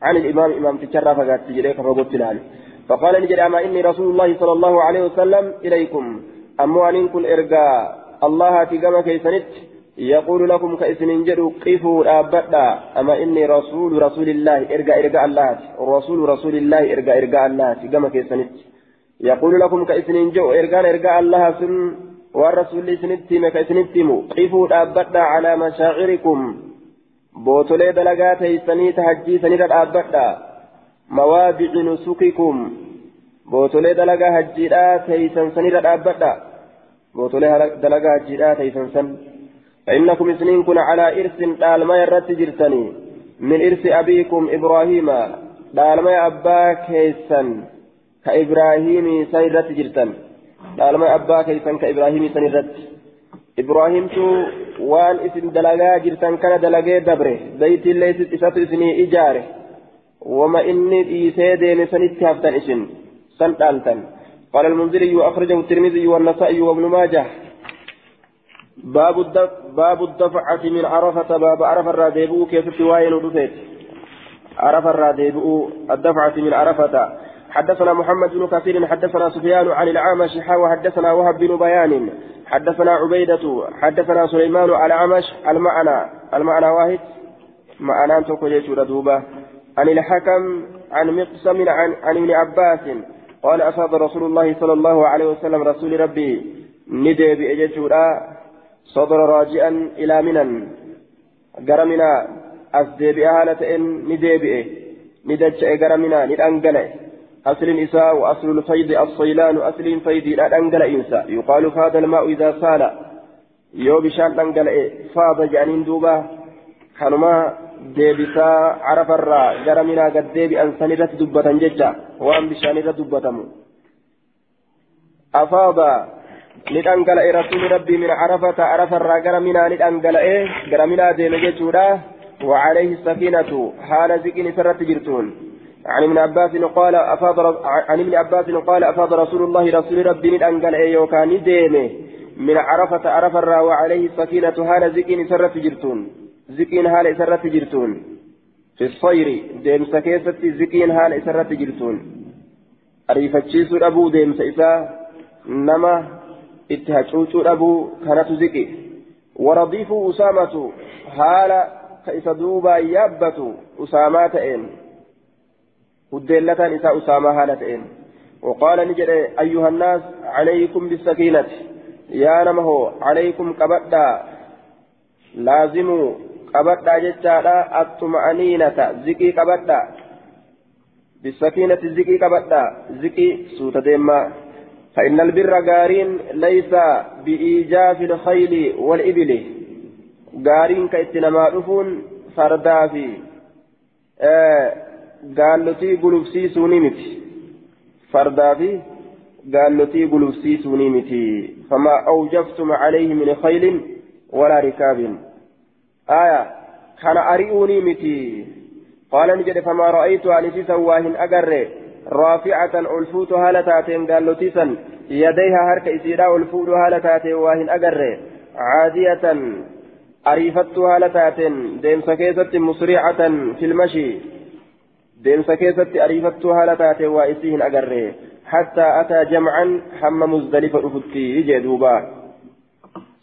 عن الإمام إمام تشرف قالت جريك فقلت لالس فقال نجد أما إني رسول الله صلى الله عليه وسلم إليكم. أمو أن كن إرقاء الله تقام كيسنت يقول لكم كإسن جدوا قفوا أبدا أما إني رسول رسول الله إرقاء إرقاء الله. رسول رسول الله إرقاء إرقاء الله. تقام كيسنت يقول لكم كإسن جو إرقاء إرقاء الله. سن والرسول سنتم كإسنتم قفوا أبدا على مشاعركم بوتولي دلقات سنيت حجي سنيت أبدا مواضع نسككم بوتولي دلقا هجيرا تيسن سنير الأبدا بوتولي دلقا هجيرا تيسن سن فإنكم سنين كن على إرث دالما يرت جرتني من إرث أبيكم إبراهيم دالما أبا كيسن كإبراهيم سنرت جرتن دالما أبا كيسن كإبراهيم سنرت إبراهيم تو وان اسم دلقا جرتن كان دلقا دبره. بيت الله إسات إسني إجاره. وما إني إيسي ديمي سنتي هفتن إسن. سن دالتن قال المنذري أخرجه الترمذي والنسائي وابن ماجه. باب الدف باب الدفعة من عرفة باب عرفة الراديبو كيف تواين ودفت عرفة الراديبو الدفعة من عرفة. حدثنا محمد بن كثير حدثنا سفيان عن العامش وحدثنا وهب بن بيان حدثنا عبيدة حدثنا سليمان على عمش المعنى المعنى واحد معنى تقول دوبة. عن الحكم عن مقسم عن, عن ابن عباس قال أصاب رسول الله صلى الله عليه وسلم رسول ربي ندي بأججورا صدر راجعا إلى منن قرمنا أسدي بأهالة ندي بئه ندج قرمنا ندأنقل أصل النساء وأصل الفيض الصيلان أصل الفيض الأنقل إنسا يقال فاد الماء إذا سال يو بشان أنقل فاض جانين دوبا كانما gad deebi'an san irratti dubbatan jecha waan bishaan irra dubbatamu afaada ni dhangala'e rasuuli rabbii min carafata carafarraa gara minaa ni dhangala'e gara minaa deeme jechuudha وعليه السكينة حال ذكر سرت جرتون عن ابن عباس قال أفاض عن ابن عباس قال أفاض رسول الله رسول ربي أنقل أيوكان ديمه من عرفة عرف الرا وعليه السكينة حال ذكر سرت جرتون ziqiin haala isarratti jirtuun fi sayri deemsa keessatti ziqiin haala isarratti jirtuun ariifachiisuu dhabuu deemsa isaa nama itti hacuucuu dhabuu kanatu ziqi waradiifuu usaamatu haala ka isa duubaa yaabbatu isaa usaamaa haala ta'een وقال نجد أيها الناس عليكم بالسكينة يا نمه عليكم قبدا لازموا qabadhaa jechaadha attuma'aniinata ziqii qabadhaa bisakiinati ziqii qabadhaa ziqii suuta deemaa فإن البر قارين ليس بإيجاف الخيل والإبل قارين كإتنما رفون فردا في آه قالتي قلوبسي سونيمت فردا في قالتي قلوبسي سونيمت فما أوجفتم عليه من خيل ولا ركاب آية كان أريوني متي قال نجد فما رأيت أن تسواهن أجر رافعة ألفوت هالتاتين قال لتسن يديها هرك إسيرا ألفوت هالتاتين واهن أجر عادية أريفت هالتاتين ديم سكيزة مسرعة في المشي ديم سكيزة أريفت هالتاتين وإسيهن أجر حتى أتى جمعا حم مزدلفة أفتي جدوبا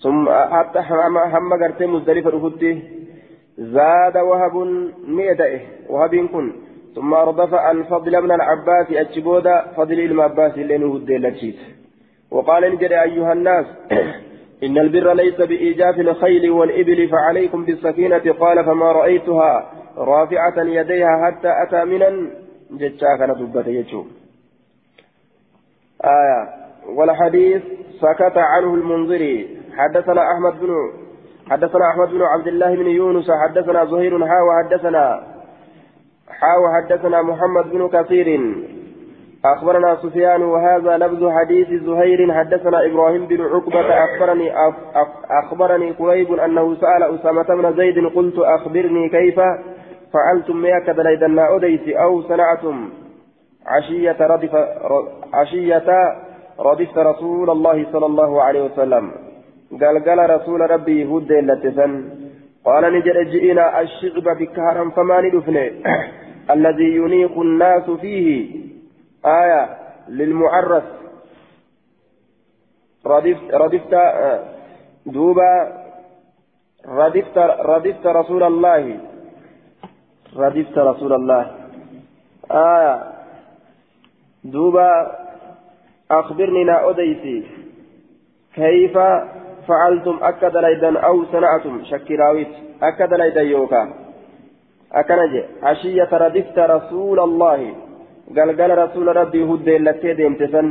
ثم حتى هم قرتي مزدلفة رفضته زاد وهب ميدئه وهب كن ثم أردف الفضل من العباس أتشبودا فضل المعباس لأنه الديلتشيت وقال نجري أيها الناس إن البر ليس بإيجاف الخيل والإبل فعليكم بالسكينة قال فما رأيتها رافعة يديها حتى أتى منا جتشا كان دبة آية. والحديث سكت عنه المنذري حدثنا أحمد بن حدثنا أحمد بن عبد الله بن يونس حدثنا زهير حا وحدثنا حا وحدثنا محمد بن كثير. أخبرنا سفيان وهذا لفظ حديث زهير. حدثنا إبراهيم بن عقبة أخبرني أخبرني قريب أنه سأل أسامة بن زيد قلت أخبرني كيف؟ فعلتم ميك دليدنا أديت أو صنعتم عشية ردف عشية ردفت رسول الله صلى الله عليه وسلم. قال قال رسول ربي هد لتسن قال نجد جئنا الشغب بكهرا فما ندفني الذي ينيق الناس فيه. آية للمعرس. ردفت ردفت آه، دوبا ردفت ردفت رسول الله. ردفت رسول الله آية دوبا أخبرني نا أديسي كيف فعلتم أكد ليدا أو صنعتم شكراويت أكد ليدا يوكا أكنج عشية ردفت رسول الله rabbii huddeellattee deemte san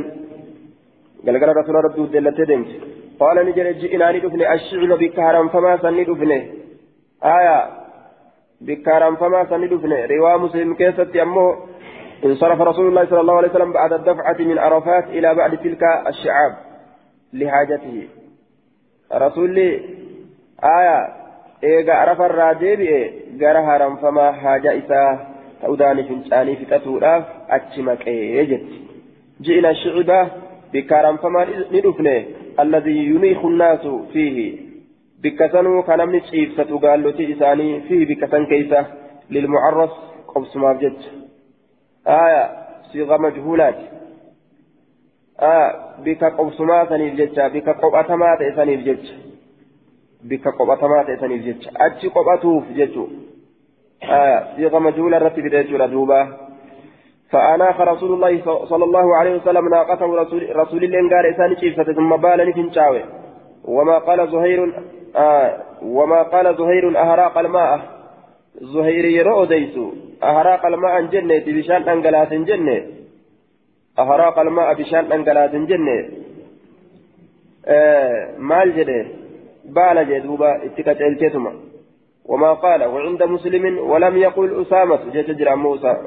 galgala rasuula rabbii huddeellattee deemte qaala ni jedhe ji'inaa ni dhufne ashicba bikka haramfamaa san ni dhufne aya bikka haramfamaa san ni dhufne riwaa muslim keessatti ammoo انصرف رسول الله صلى الله عليه وسلم بعد الدفعة من عرفات إلى بعد تلك الشعاب لحاجته رسول آية إيجا عرف الراجب جرى هرم فما حاجة إساه ta'uudhaan fincaanii fixatuudhaaf achi maqee jetti ji'ina shicibaa bikka haramfamaa ni dhufne alladii nnaasu fiihi bikka sanuu ka namni ciibsatu gaallotii isaanii fiihi bikka san keeysa lilmucarras qobsumaaf jecha aya siiqa majhuulaati aya bikka qobsumaa saniif jecha bikka qophatamaa ta'e saniif jecha bikka qophatamaa ta'e saniif jecha achi qophatuuf jechuudha صيغة مجهولة رتب ديجورا دوبا فأناخ رسول الله صلى الله عليه وسلم ناقته رسول, رسول الله قال إساني شيفة ثم بالني وما قال زهير آه وما قال زهير أهراق الماء. زهير يرو ديسو أهراق الماء جنة بشان أنقلات جنة. أهراق الماء بشان أنقلات جنة. آه مال جده بالا جدوبا اتكت الجتما وما قال وعند مسلم ولم يقل أسامة جتجر موسى.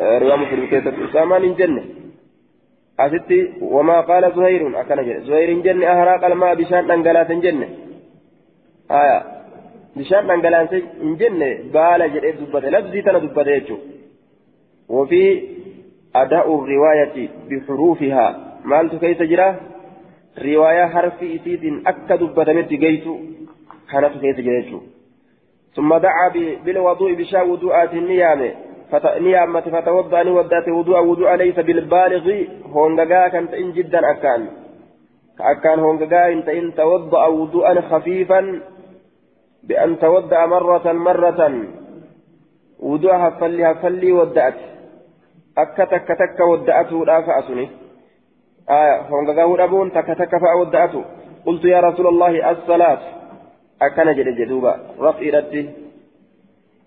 آه، رواية مسلم كيف أسامة جنة. أستي وما قال زهير أكن جنة زهير جنة أهراق الماء بشان أنقلات جنة. آية بشان أنقلات جنة قال جريت دبته لفظي تنا دبته وفي أداء الرواية بحروفها مالت كيف جرى رواية حرف إسيد أكد دبته جيت كانت كيف جريت ثم دعا بالوضوء بشا وضوءات النيامة نيامة فتوضأ نودات وضوء وضوء ليس بالبالغ هونغا كانت إن جدا أكان أكان هونغا إن توضأ وضوءا خفيفا بأن توضأ مرة مرة. وضوء هفلي هفلي ودأت. أكا تك ودأته لا فأسني. آه هونغا هو أبون تك تك فأودأته. قلت يا رسول الله الصلاة. أكن جد جدوبا رفئرتي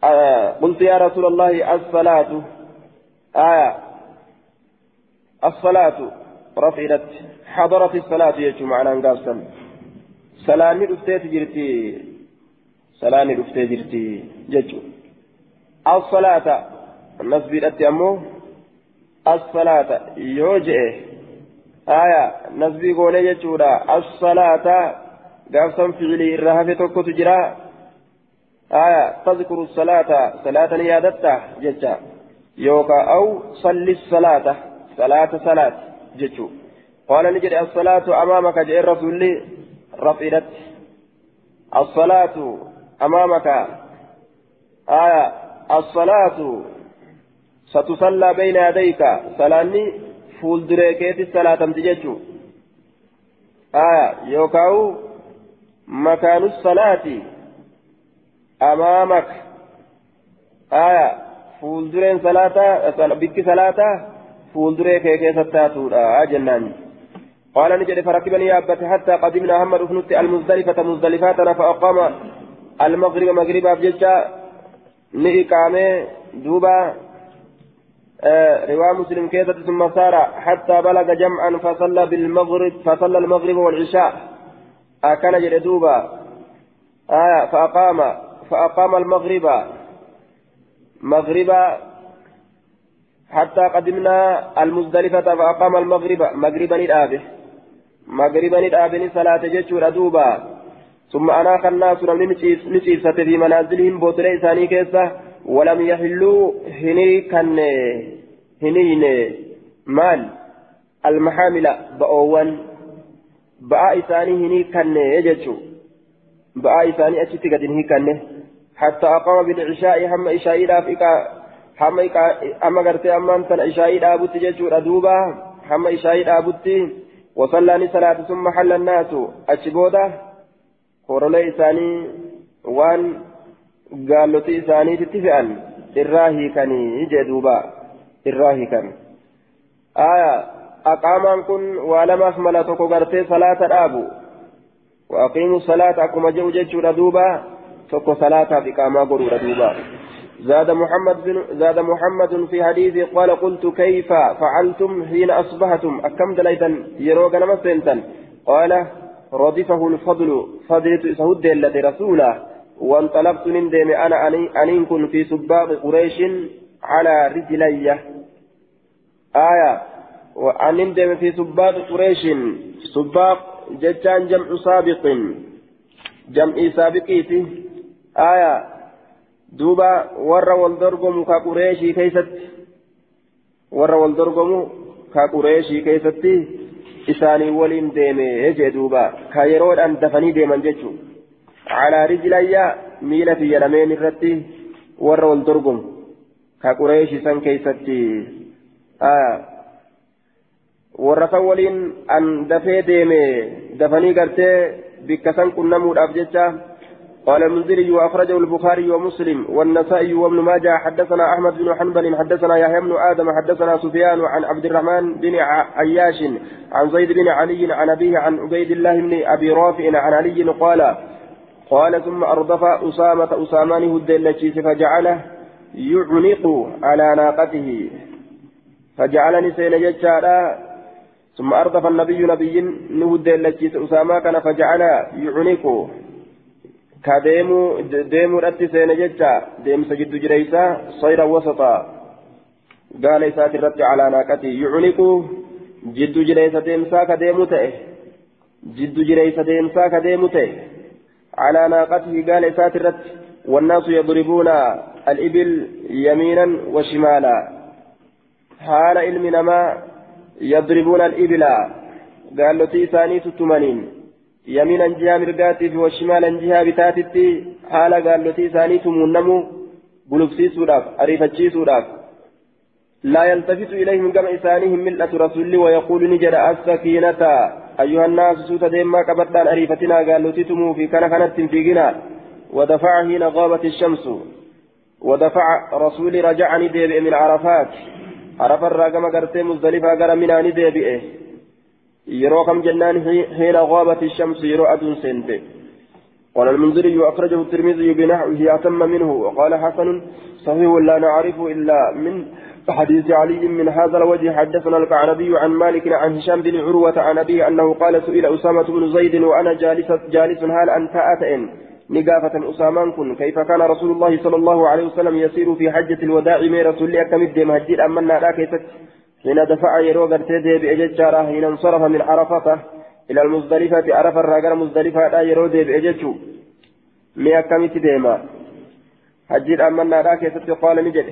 آه قلت يا رسول الله الصلاة. آية الصلاة. رفئرت حضرت الصلاة يجو معنا نقاسم سلامي رفتي جرتي. سلامي رفتي جرتي ججو الصلاة النسبي رتي أمو الصلاة يوجئ آية نسبي قولي يجورا الصلاة قافصا فعلي الرهف توكو تجرا آية تذكر الصلاة صلاة نيادتها ججا يوكا أو صلي الصلاة صلاة صلاة ججو قال نجري الصلاة أمامك جاء الرسول رفئت الصلاة أمامك. آية الصلاة. ستصلى بين يديك. صلاني فول دريكيت الصلاة تججو آية يوكاو مكان الصلاة. أمامك. آية فولدرين صلاة بك صلاة. فولدرين كيكي ستاتورا جنان قال نجد فركبني أبت حتى قدمنا هم رفنت المزدلفة مزدلفاتنا فأقام المغرب مغربا بججا نئقامي دوبا آه رواه مسلم كيسة ثم سار حتى بلغ جمعا فصلى بالمغرب فصلى المغرب والعشاء. أكن جل دوبا. آية فأقام فأقام المغرب مغربا حتى قدمنا المزدلفة فأقام المغرب مغربا الآبه مغربا الآبه صلاة جتشور دوبا. ثم أناخ الناس نسيسة في منازلهم بوتري ثاني كيسة ولم يحلوا هني كان هنين مال المحامل بأوان. بآ إساني هني كان يجتشو. بآ إساني أتشتي قد هني كان. حتى أقام بالعشاء هم إشاء رافقا هم أما قرتي أما أنت إشاء رابط جتشو ردوبا هم إشاء رابط وصلى صلاة ثم حل الناس. أشبوده korolee isaanii waan gaalotii isaaniititti fe'an irraa hiikanii jee duuba irraa hiikan aqaamaan kun waa lamaaf mala tokko gartee salaata dhaabu waaqiimu salaata akkuma jedhu jechuudha duuba tokko salaataaf iqaamaa godhuudha duuba زاد محمد بن زاد محمد في حديثه قال قلت كيف فعلتم حين أصبحتم أكم دليتا يروق نمسنتا قال ردفه الفضل فضلت سهود التي رسوله وانطلقت نندم أنا أنين كن في سباق قريش على رجلي. آية وأن نندم في سباق قريش سباق جتان جمع سابق جمع سابقيتي آية دوبا ور والدرقم كقريشي كيست ور والدرقم كقريشي كيستي isaanii waliin deeme jee duuba ka yeroodhaan dafanii deeman jechuun calaa rijlayyaa miila lameen irratti warra wal dorgomu ka qureeshi san keeysatti warra san waliin an dafee deeme dafanii gartee bikka san qunnamuudhaaf jecha قال المنذري وأخرجه البخاري ومسلم والنسائي وابن ماجه حدثنا أحمد بن حنبل حدثنا يحيى بن آدم حدثنا سفيان عن عبد الرحمن بن عياش عن زيد بن علي عن أبيه عن عبيد الله بن أبي رافع عن علي قال قال ثم أردف أسامة أسامان هدلتشيس فجعله يعنق على ناقته. فجعلني سين ججارا ثم أردف النبي نبي نهد التشيس أسامة كان فجعل يعنق. Seene jecha deemsa jiddu jireeysaa sayra wasaxaa gaala isaati irratti calaa naaqati yucuniqu jiddu jireeysa deemsaa ka deemu ta'e jiddu jireeysa deemsaa ka deemu ta'e calaa naaqatihi gaala isaati irratti والناس يضربون الإبل يمينا وشمالا حال علم نما يضربون الإبل قال له تيساني ستمانين يمينا جهة مرقاتي وشمالا جهة بتاتي حال قال لتي ثاني تمنمو بلوكسي سوداف أريفتشي سوداف لا يلتفت إليهم كما إسانهم ملة رسول ويقول نجد السكينة. أيها الناس سوت ديما كبتان أريفتنا قال لتي تمو في كان كانت في غنى ودفع حين غابت الشمس. ودفع رسول رجعني ديبئ من عرفات. عرف الراقم قرتي مزدلفة قرم مناني ديبئه يرو كم جنان حين غابت الشمس يرو أدون سنت قال المنذري أخرجه الترمذي بنحوه أتم منه وقال حسن صحيح لا نعرف إلا من حديث علي من هذا الوجه حدثنا الكعنبي عن مالك عن هشام بن عروة عن أبيه أنه قال سئل أسامة بن زيد وأنا جالس جالس هل أنت أتئن نقافة أسامان كن كيف كان رسول الله صلى الله عليه وسلم يسير في حجة الوداع من رسول الله كمد مهجد أمنا لا كيف حين دفع يرو غرتي ديبي اججارا حين انصرف من عرفة إلى المزدلفة عرف الرجال مزدلفة لا يرو ديبي اججو مئة كميت ديما. حجير أمنا لا كيست قال نجد.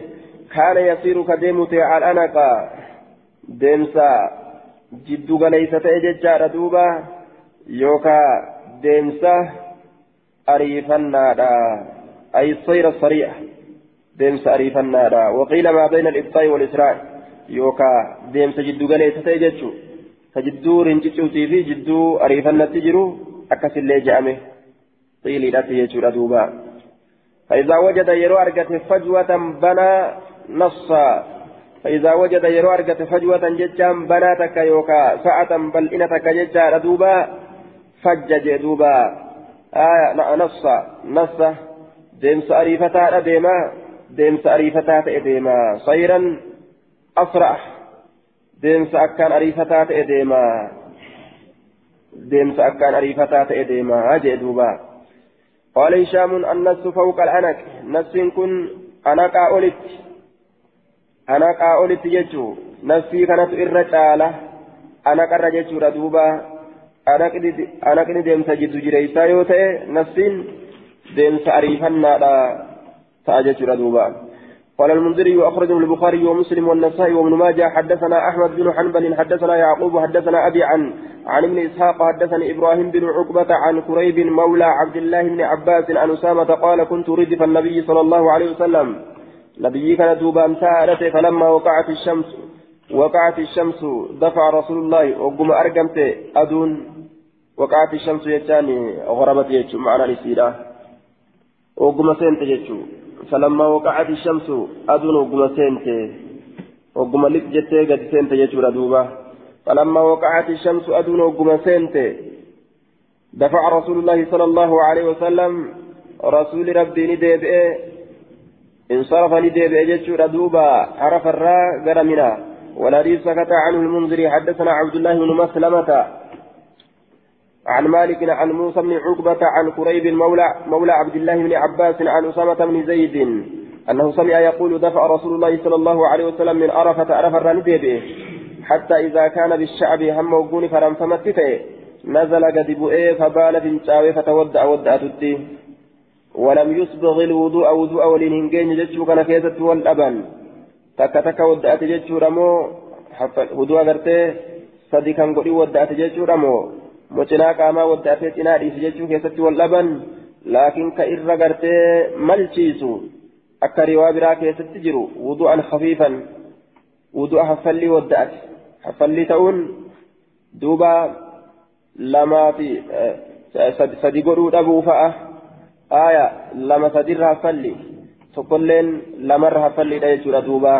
كان يصير كديمتي على أنقا ديمسا. جدو غليسة اججارا دوبا. يوكا ديمسا. أريفنا أي الصير الصريح. ديمسا أريفنا وقيل ما بين الإبطاء والإسراء. Yookaan deemsa jiddu galeessa ta'e jechuun ka jidduu rincicuutii fi jidduu ariifannatti jiru akkasillee je'ame xiiliidhaatti jechuudha duuba. فإذا وجد يرو أرجت فجوة بنى نصا فإذا وجد يرو أرجت فجوة ججام بناتك يوكا ساعة بل إنتك ججا دوبا فجج دوبا آية نصا نصا ديمس أريفتا ديما ديمس أريفتا ديما صيرا أسرع ديمس أكان أريفتا تأديما ديمس أكان أريفتا تأديما أجي دوبا قال هشام النص فوق العنك نص كن أنك أولت ana qaa'olitti jechuu nafsii kanatu irra caala ana qarra jechuudha duuba anaqni deemsa jiddu jireessaa yoo ta'e nafsiin deemsa ariifannaadha ta'a jechuudha duuba قال المنذري وأخرجه البخاري ومسلم والنسائي وابن ماجه حدثنا أحمد بن حنبل حدثنا يعقوب حدثنا أبي عن عن ابن إسحاق حدثني إبراهيم بن عقبة عن كريب مولى عبد الله بن عباس عن أسامة قال كنت ردف النبي صلى الله عليه وسلم. نبي كان دوبان سارته فلما وقعت الشمس وقعت الشمس دفع رسول الله وقم أرقمت أدون. وقعت الشمس يجاني غربت يجو معنا لسيرة وقم سنت يجو. فلما وقعت الشمس أدون وقم سنت وقم لك جتة قد سنت يجو ردوبة فلما وقعت الشمس أدون وقم سنت دفع رسول الله صلى الله عليه وسلم رسول ربي ندب انصرف ندب يجو ردوبة عرف الراء قرمنا. والحديث سكت عنه المنذري حدثنا عبد الله بن مسلمة. عن مالك عن موسى بن عقبة عن قريب مولى مولى عبد الله بن عباس عن أسامة بن زيد أنه سمع يقول دفع رسول الله صلى الله عليه وسلم من عرفة عرف الرندبه حتى إذا كان بالشعب هم وقوني فرم فمتته نزل قد بؤيه فبال فنشاوي فتودع ودعتته ولم يسبغ الوضوء وضوء ولنهنجين جتشو كان كيست والأبن. takka takka wadda'ate jechuudha moo huduu agartee sadi kan godhi wadda'ate jechuudha keessatti wal dhaban laakiin ka irra gartee malchiisu akka riwaa biraa keessatti jiru wudu'an hafiifan wudu'a haffallii wadda'ate haffallii ta'uun duuba lamaa fi sadi godhuu dhabuu fa'a aaya lama sadirra haffallii tokkolleen lamarra haffalliidha jechuudha duuba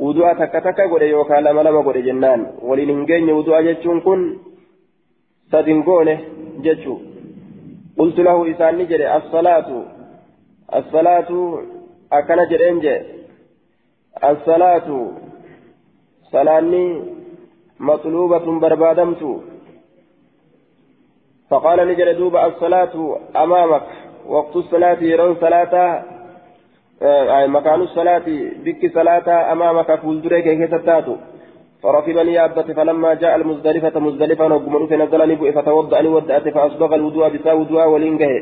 wudu'a takka takka godhe yookaan lama lama godhe jennaan waliin hin geenye wudu'a jechuun kun sadin goone qultu lahu isaanni jedhe assalaatu assalaatu akkana jedheen jedhe assalaatu salaanni maxluubatun barbaadamtu فقال نجل دوب الصلاة أمامك وقت الصلاة يرون صلاة مكان الصلاة بك صلاة أمامك فولدريك كيف تاتو فركبني يابت فلما جاء المزدلفة مزدلفة نقوم فنزلني بؤ فتوضأني ودأت فأصبغ الوضوء بسا وضوء ولينجه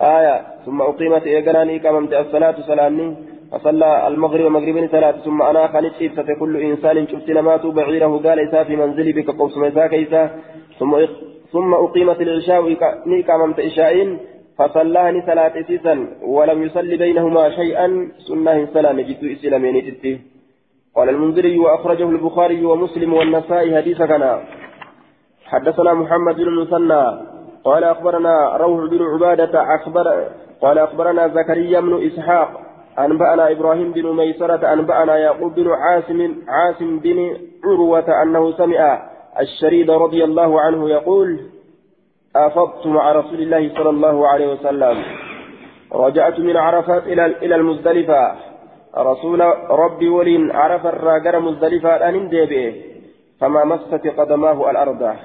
آية ثم أقيمت إيقناني كممت الصلاة صلاني فصلى المغرب مغربين صلاة ثم أنا خانت إبسة كل إنسان شفت نمات بعيره قال إسا في منزلي بك قوس مسا كيسا. ثم ثم أقيمت العشاء كممت إشاءين فصلاهن صلاة سيسا ولم يصلي بينهما شيئا. سنة صلاة نجد إسلامين تتي قال المنذري وأخرجه البخاري ومسلم والنسائي حديث كان. حدثنا محمد بن المثنى قال أخبرنا روح بن عبادة أخبر قال أخبرنا زكريا بن إسحاق أنبأنا إبراهيم بن ميسرة أنبأنا يعقوب بن عاصم عاصم بن عروة أنه سمع الشريد رضي الله عنه يقول أفضت مع رسول الله صلى الله عليه وسلم. رجعت من عرفات إلى إلى المزدلفة. رسول ربي ولين عرف الراجر مزدلفة أن ديبه فما مست قدماه الأرض.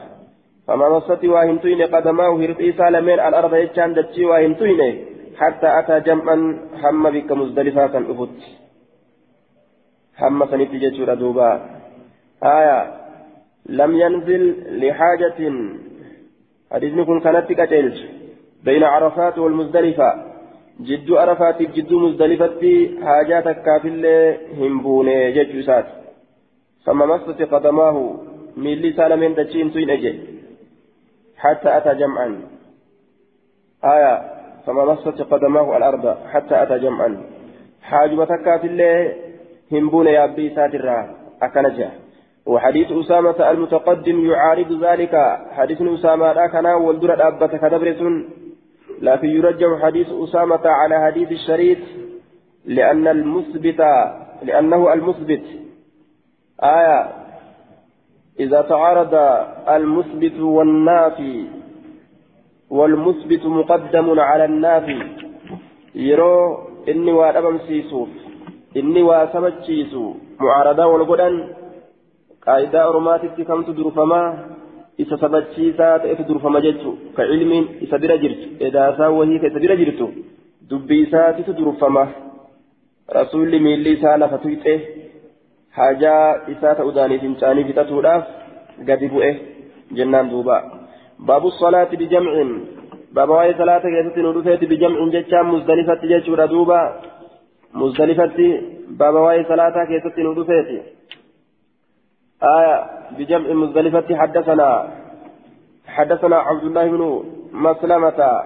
فما مست واهنتين قدماه هرقي سالمين الأرض يجان دتشي واهنتين حتى أتى جمعا هم بك مزدلفة كان أفت. هم سنتي دوبا. آية. لم ينزل لحاجة. حديثني كن كانت بين عرفات والمزدلفة. جد عرفات جد مزدلفة حاجاتك كافل همبون ججوسات فما مست قدماه ميلي سالمين دجين توين أجي. حتى أتى جمعا. آية فما مست قدماه الأرض حتى أتى جمعا. حاجبتك كافل همبون يا أبي ساترا أكنجا وحديث أسامة المتقدم يعارض ذلك. حديث أسامة كان والدرة أبت كدبرة لكن يرجع حديث أسامة على حديث الشريف لأن المثبت لأنه المثبت. آية إذا تعارض المثبت والنافي والمثبت مقدم على النافي يرو إني وأدبم سيسوف إني وأسمت سيسو. معارضة والقدن qaayidaa oromaatitti kamtu durfamaa isa sabachiisaa ta'etu durfama jechu ka ilmiin isa bira jirtu edaasaa wahii ka isa bira jirtu dubbii isaatitu durfama rasuulli miilli isaa lafa tuyxe haajaa isaa ta'uudhaanii fincaanii fixatuudhaaf gadi bu'e jennaan duuba baabu salaati bijamcin baaba waa'ee salaata keessatti nu dhufeeti bijamcin jechaan muzdalifatti jechuudha duuba muzdalifatti baaba waa'ee salaataa keessatti nu dhufeeti آية بجمع مزدلفة حدثنا حدثنا عبد الله بن مسلمة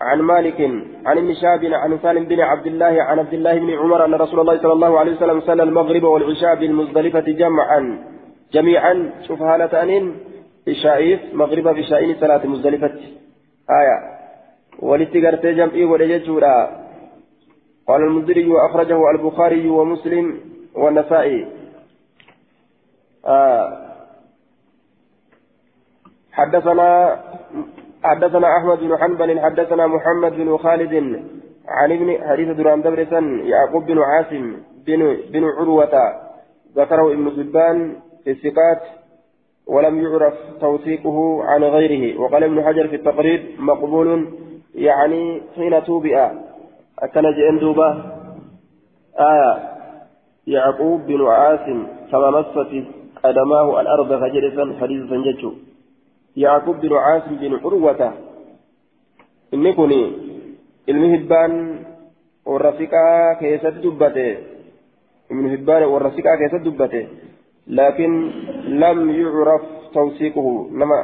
عن مالك عن ابن شهاب عن سالم بن عبد الله عن عبد الله بن عمر أن رسول الله صلى الله عليه وسلم صلى المغرب والعشاء بالمزدلفة جمعا. جميعا شوف هالة أنين إشائيف مغرب بشائين صلاة مزدلفة. آية. ولتقرت جمعي ولججورا قال المنذري وأخرجه البخاري ومسلم والنسائي. آه. حدثنا حدثنا أحمد بن حنبل حدثنا محمد بن خالد عن ابن حديث دران دبرسا يعقوب بن عاصم بن بن عروة ذكره ابن سبان في الثقات ولم يعرف توثيقه عن غيره. وقال ابن حجر في التقريب مقبول يعني حين توبئ. أكن جئن دوبة آية يعقوب بن عاصم كما مست قدماه الأرض فجلسا حديثا ججو يعقوب بن عاصم بن عروة. إني كوني المهبان والرفيقة كيست دبته ابن هبان والرفيقة كيست دبته لكن لم يعرف توثيقه. نما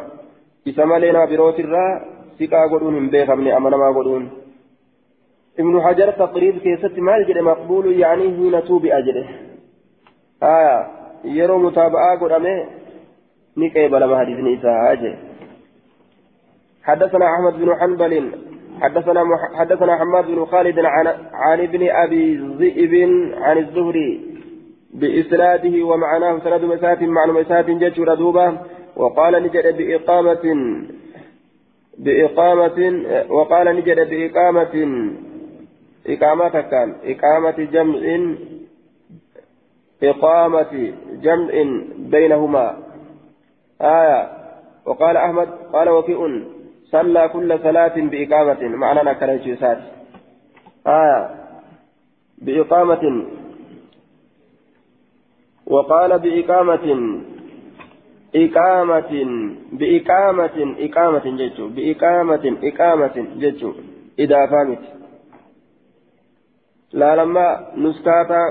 إسما لنا بروت الرا ثقة قدون من بيخ من أمنا ما قدون. إبن حجر تقريب كيست مال مقبول يعني هنا توبي أجره آية يرو متابعة قدامه نكيب لما حديث نساء حدثنا أحمد بن حنبل حدثنا مح... حدثنا حماد بن خالد عن عن ابن أبي ذئب عن الزهري بإسناده ومعناه سند مسات معنى مسات جج ردوبة وقال نجد بإقامة بإقامة وقال نجد بإقامة إقامة كان إقامة جمع إقامة جمع بينهما. آية. وقال أحمد قال وكيء صلى كل صلاة بإقامة معنى نكره سات آية. بإقامة. وقال بإقامة. إقامة. بإقامة. إقامة جيتشو. بإقامة. إقامة جيتشو. إذا فهمت. لا لما نسكاتا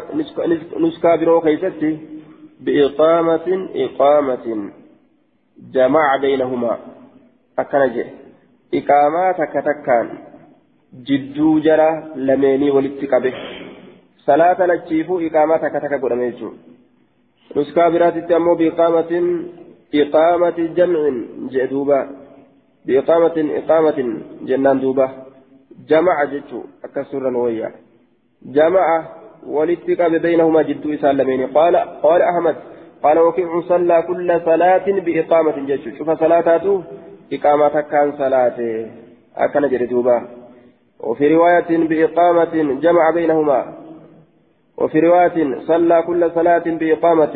نسكا برو كيستي بإقامة إقامة جمع بينهما أكنجي إقامات كتكان جدو جرى لميني ولتقبه صلاة لتشيفو إقامات كتكا قدميجو نسكا براتي أمو بإقامة إقامة جمع جدوبا بإقامة إقامة جنان دوبا جمع جتو أكسر نويا جمع ولتقب بينهما جدو إسالمين قال قال أحمد قال وكيع صلى كل صلاة بإقامة جتو شوف صلاته إقامة كان صلاة. أكن جدوبا وفي رواية بإقامة جمع بينهما. وفي رواية صلى كل صلاة بإقامة.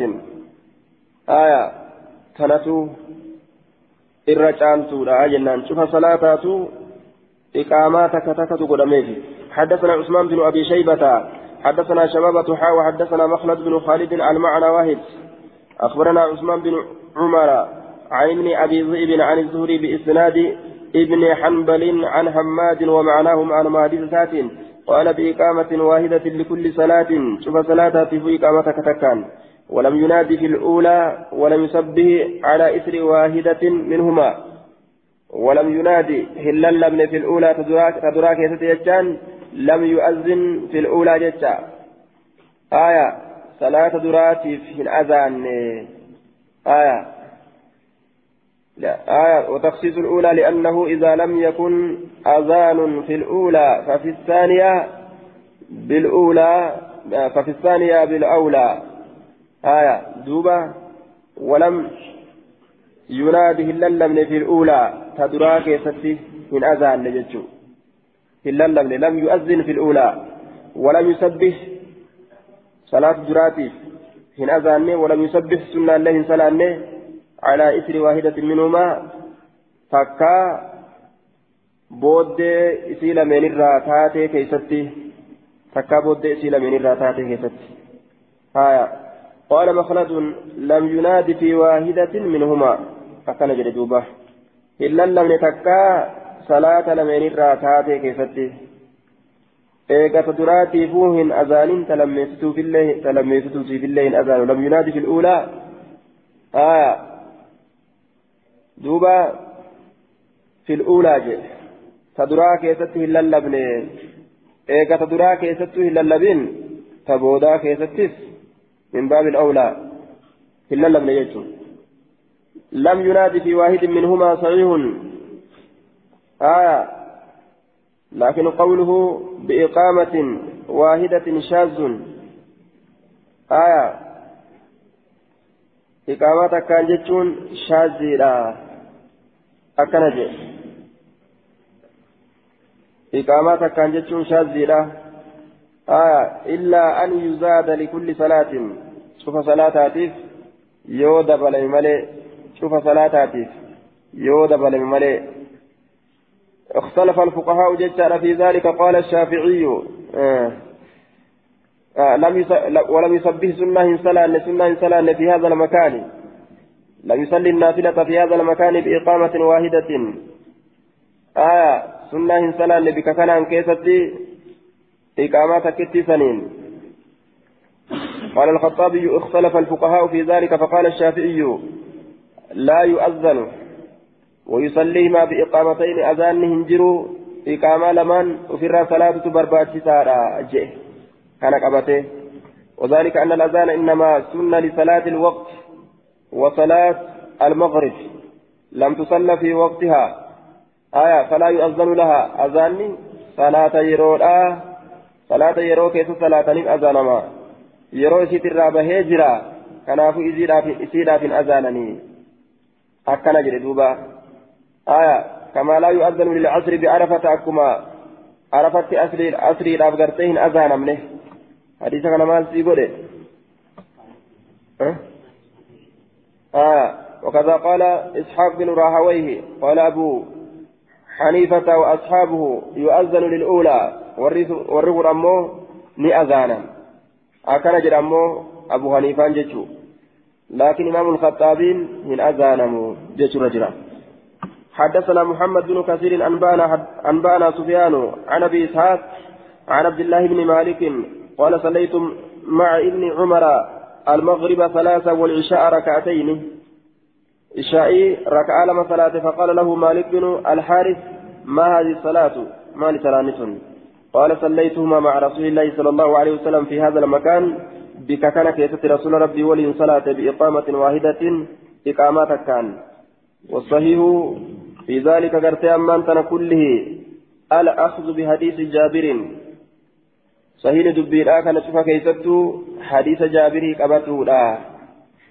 آية تنتو. الرجالتو لا جنان. شوف صلاتاتو. إقاماتك تكتو قدميجي. حدثنا عثمان بن أبي شيبة حدثنا شبابة حا وحدثنا مخلد بن خالد المعنى واحد. أخبرنا عثمان بن عمر عن ابن أبي ذئب عن الزهري بإسناد ابن حنبل عن حماد ومعناهم عن سات قال بإقامة واحدة لكل صلاة شوف صلاة في إقامتك تكان ولم ينادي في الأولى ولم يسبه على إثر واحدة منهما. ولم ينادي هلا لم في الأولى تدراك تدراك يتجان لم يؤذن في الأولى جتا. آية صلاة دراتي في الأذان آية. لا آية وتخصيص الأولى لأنه إذا لم يكن أذان في الأولى ففي الثانية بالأولى ففي الثانية بالأولى. آية دوبة. ولم ينادي هللمن في الأولى. تدراك ستي من أذان نجتشو هللمن لم يؤذن في الأولى ولم يسبح صلاة دراتي من أذان ولم يسبح سنة الله صلاة على إثر واحدة منهما فكا booddee isii lameenirraa taatee keeysatti takkaa booddee isii lameenirraa taatee keessatti haya قال مخلد لم يناد في واحدة منهما. أكن جلدوبة إلا لم نتكا صلاة لمن الراتات كيفتي eegata duraatiifuu hin azaanin talammeessituutii fillee hin azaanu lam yunaadi fi luulaa aya duuba fi luulaa jedhe ta duraa keessatti hin lallabne eegata duraa keessattuu hin lallabin ta boodaa keessattis min baabil awlaa hin lallabne jechuun lam yunaadi fi waahidin minhumaa sahihun aya لكن قوله بإقامة واحدة شاذ. آية. إقامة كان جتون شاذي لا أكنج إقامة كان جتون شاذي لا آية. إلا أن يزاد لكل صلاة. شوف صلاة هاتف يود بلي ملي شوف صلاة هاتف يود بلي ملي اختلف الفقهاء جدا في ذلك قال الشافعي آه آه لم. ولم يسبه سنة سنة سنة سنة في هذا المكان. لم يصلي النافلة في هذا المكان بإقامة واحدة. آية سنة سنة بككنا كيستي إقامات كتي سنين. قال الخطابي اختلف الفقهاء في ذلك فقال الشافعي لا يؤذن. ويصليهما بإقامتين أذان هنجروا إقامة لمن وفر صلاة برباتي سارة جئ كان قبته. وذلك أن الأذان إنما سنة لصلاة الوقت وصلاة المغرب. لم تصلى في وقتها. آية فلا يؤذن لها. أذان صلاة يرولا. صلاة يرو كيس صلاة أذان ما. يرو سيت الرابة هجرا. كنافو إزيدا في أذانني أكنا جري دوبا. آية كما لا يؤذن للعصر بعرفة أكما. عرفة أسري أسري الأفغرتين أذان منه. حديث كان مال سيقول أه؟ آه وكذا قال إسحاق بن راهويه قال أبو حنيفة وأصحابه يؤذن للأولى. والرغر أمه ني أذانا أكن جد أمه أبو حنيفة جتشو لكن إمام الخطابين من أذانمو جتشو رجلا. حدثنا محمد بن كثير أنبأنا أنبأنا سفيان عن أبي إسحاق عن عبد الله بن مالك قال صليت مع ابن عمر المغرب ثلاثة والعشاء ركعتين. عشائي ركعة لما صلاة فقال له مالك بن الحارث ما هذه الصلاة؟ ما لتلانس قال صليتهما مع رسول الله صلى الله عليه وسلم في هذا المكان بك كان كيسة رسول ربي ولي صلاة بإقامة واحدة إقامات كان. والصحيح في ذلك قرت أمان تنا كله. الأخذ بحديث جابر. صحيح دبير أكن شوفا كيستو. حديث جابر قبته لا.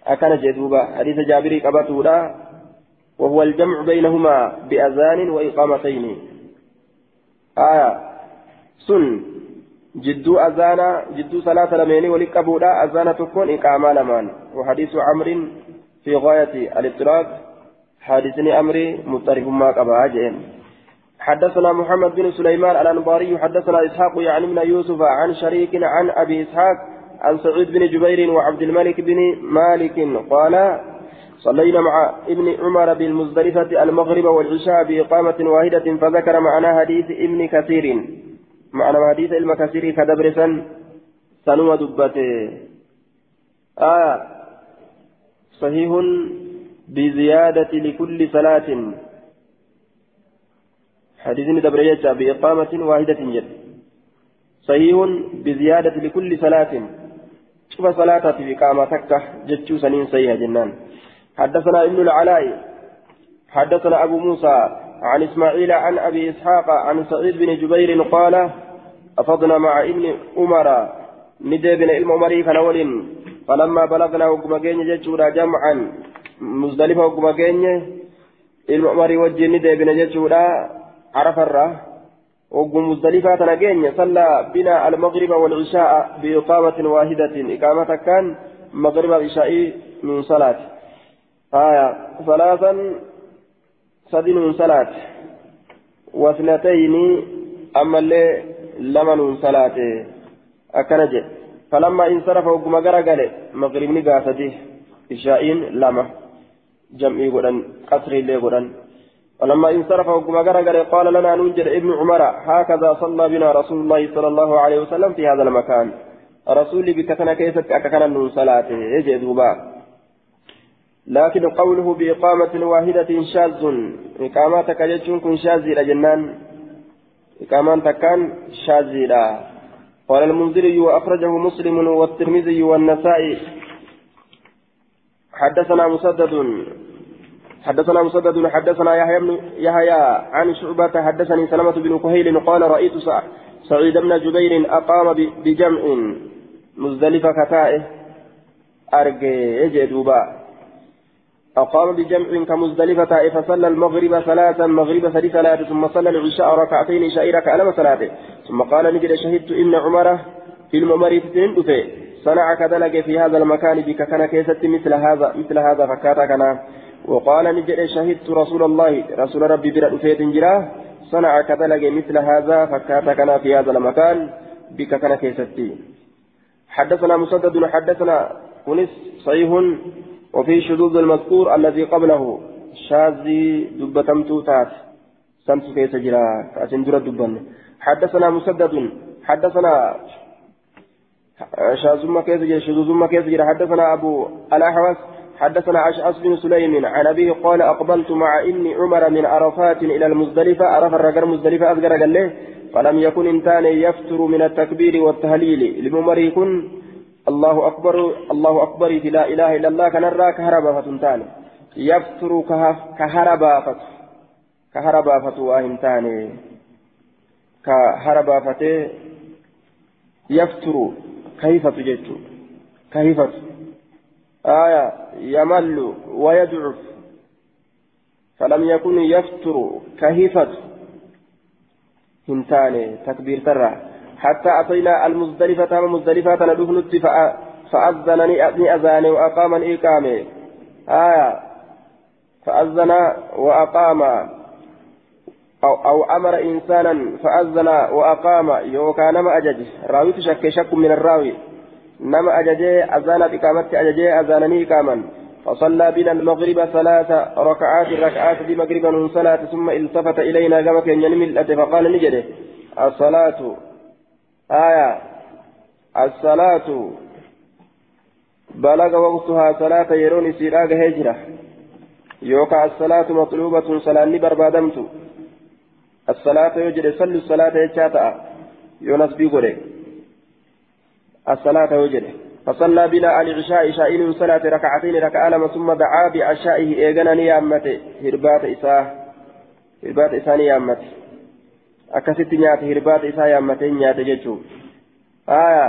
أكن جدوبا حديث جابر قبته لا. وهو الجمع بينهما بأذان وإقامتين. آية. سن. جدو أذانا جدو صلاة لميني ولقبولا أذانا تكون إقامة لمان. وحديث عمرو في غاية الاضطراب حادثني أمري مضطرب ما قبا جئن. حدثنا محمد بن سليمان الأنباري حدثنا إسحاق يعني من يوسف عن شريك عن أبي إسحاق عن سعيد بن جبير وعبد الملك بن مالك قال صلينا مع ابن عمر بالمزدلفة المغرب والعشاء بإقامة واحدة فذكر معنا حديث ابن كثير. معنى حديث ابن كثير كدبرسا سنوى دبته. آه صحيح بزيادة لكل صلاة. حديث دبرية بإقامة واحدة جد. صحيح بزيادة لكل صلاة. شوف صلاة في إقامة تكة جتشو سنين صحيحة جنان. حدثنا ابن العلاء. حدثنا أبو موسى عن إسماعيل عن أبي إسحاق عن سعيد بن جبير قال أفضنا مع ابن عمر. ندى بن المعمري كان فلما بلغنا وقم جتشورا جمعا مزدلفة وقما كيني ilma umarii wajjin ni deebine jechuudha carafarra وقم مزدلفة تنقين صلى بنا المغرب والعشاء بإقامة واحدة إقامة كان مغرب العشاء من صلاة آية ثلاثا سدن من صلاة واثنتين أما اللي لمن من صلاة أكنج فلما انصرف وقم قرقل مغرب نقاسته إشائين لما جمعي قدن قصري اللي قدن ولما انصرف وقم قرقل قال لنا ننجر ابن عمر هكذا صلى بنا رسول الله صلى الله عليه وسلم في هذا المكان رسولي بكتنا كيست أككنا من صلاته يجي دوبا لكن قوله بإقامة واحدة شاذ إقامتك يجون شاذ جنان إقامان تكان شاذ قال المنذري وأخرجه مسلم والترمذي والنسائي حدثنا مسدد. حدثنا مسدد. حدثنا يحيى بن يحيى عن شعبة. حدثني سلمة بن كهيل قال رأيت سعيد بن جبير أقام بجمع مزدلفة كتائه. أرجي جدوبا أقام بجمع كمزدلفة فصلى المغرب ثلاثا مغرب ثلاث ثلاثة ثم صلى العشاء ركعتين ركعة لما ثلاثة ثم قال نجد شهدت إن عمر في الممر تندفه صنع كذلك في هذا المكان بك كان كيست مثل هذا مثل هذا فكاتا كان وقال نجد شهدت رسول الله رسول ربي برا أفيت جراه صنع كذلك مثل هذا فكاتا كان في هذا المكان بك كان كيست. حدثنا مسدد حدثنا كنس صحيح. وفي شذوذ المذكور الذي قبله شاذي دبتمتو تات سمس كيس جرا أسندر دبن. حدثنا مسدد حدثنا شاذ كيس جرا شذوذ كيس جرا حدثنا أبو الأحوص حدثنا أشعث بن سليم عن أبيه قال أقبلت مع ابن عمر من عرفات إلى المزدلفة. عرف الرجل مزدلفة أصغر قال له فلم يكن إنسان يفتر من التكبير والتهليل. لممر يكن الله أكبر الله أكبر لا إله إلا الله كنرى كهربا فتنتان يفتر كهربا فت كهربا فتو أهنتان كهربا فتي يفتر. كيف تجد كيف آية يمل ويدعف. فلم يكن يفتر كهيفة هنتان تكبير ترى. حتى أتينا المزدلفة مزدلفة ندفنت فأذنني أذاني وأقام الإقامة. آية فأذن وأقام. أو, أو أمر إنسانا فأذن وأقام يوكا نما أجج. راوي شك شك من الراوي. نما أججي أذان إقامة أججي أذانني إقاما. فصلى بنا المغرب ثلاث ركعات ركعات بمغرب صلاة ثم التفت إلينا كما كان ينمي فقال نجده الصلاة. آية. الصلاة. بلغ وقتها صلاة يرون سيراغ هجرة. يوكا الصلاة مطلوبة صلاة بربادمت الصلاة يجري صلوا الصلاة يجاتا يونس بيقولي الصلاة يجري. فصلى بنا العشاء شائن صلاة ركعتين ركعة ثم دعا بعشائه إيغانا نيامته هربات إساه هربات إساه نيامته akkasitti nyaata hirbaata isaa yaammatee nyaate jechuun aya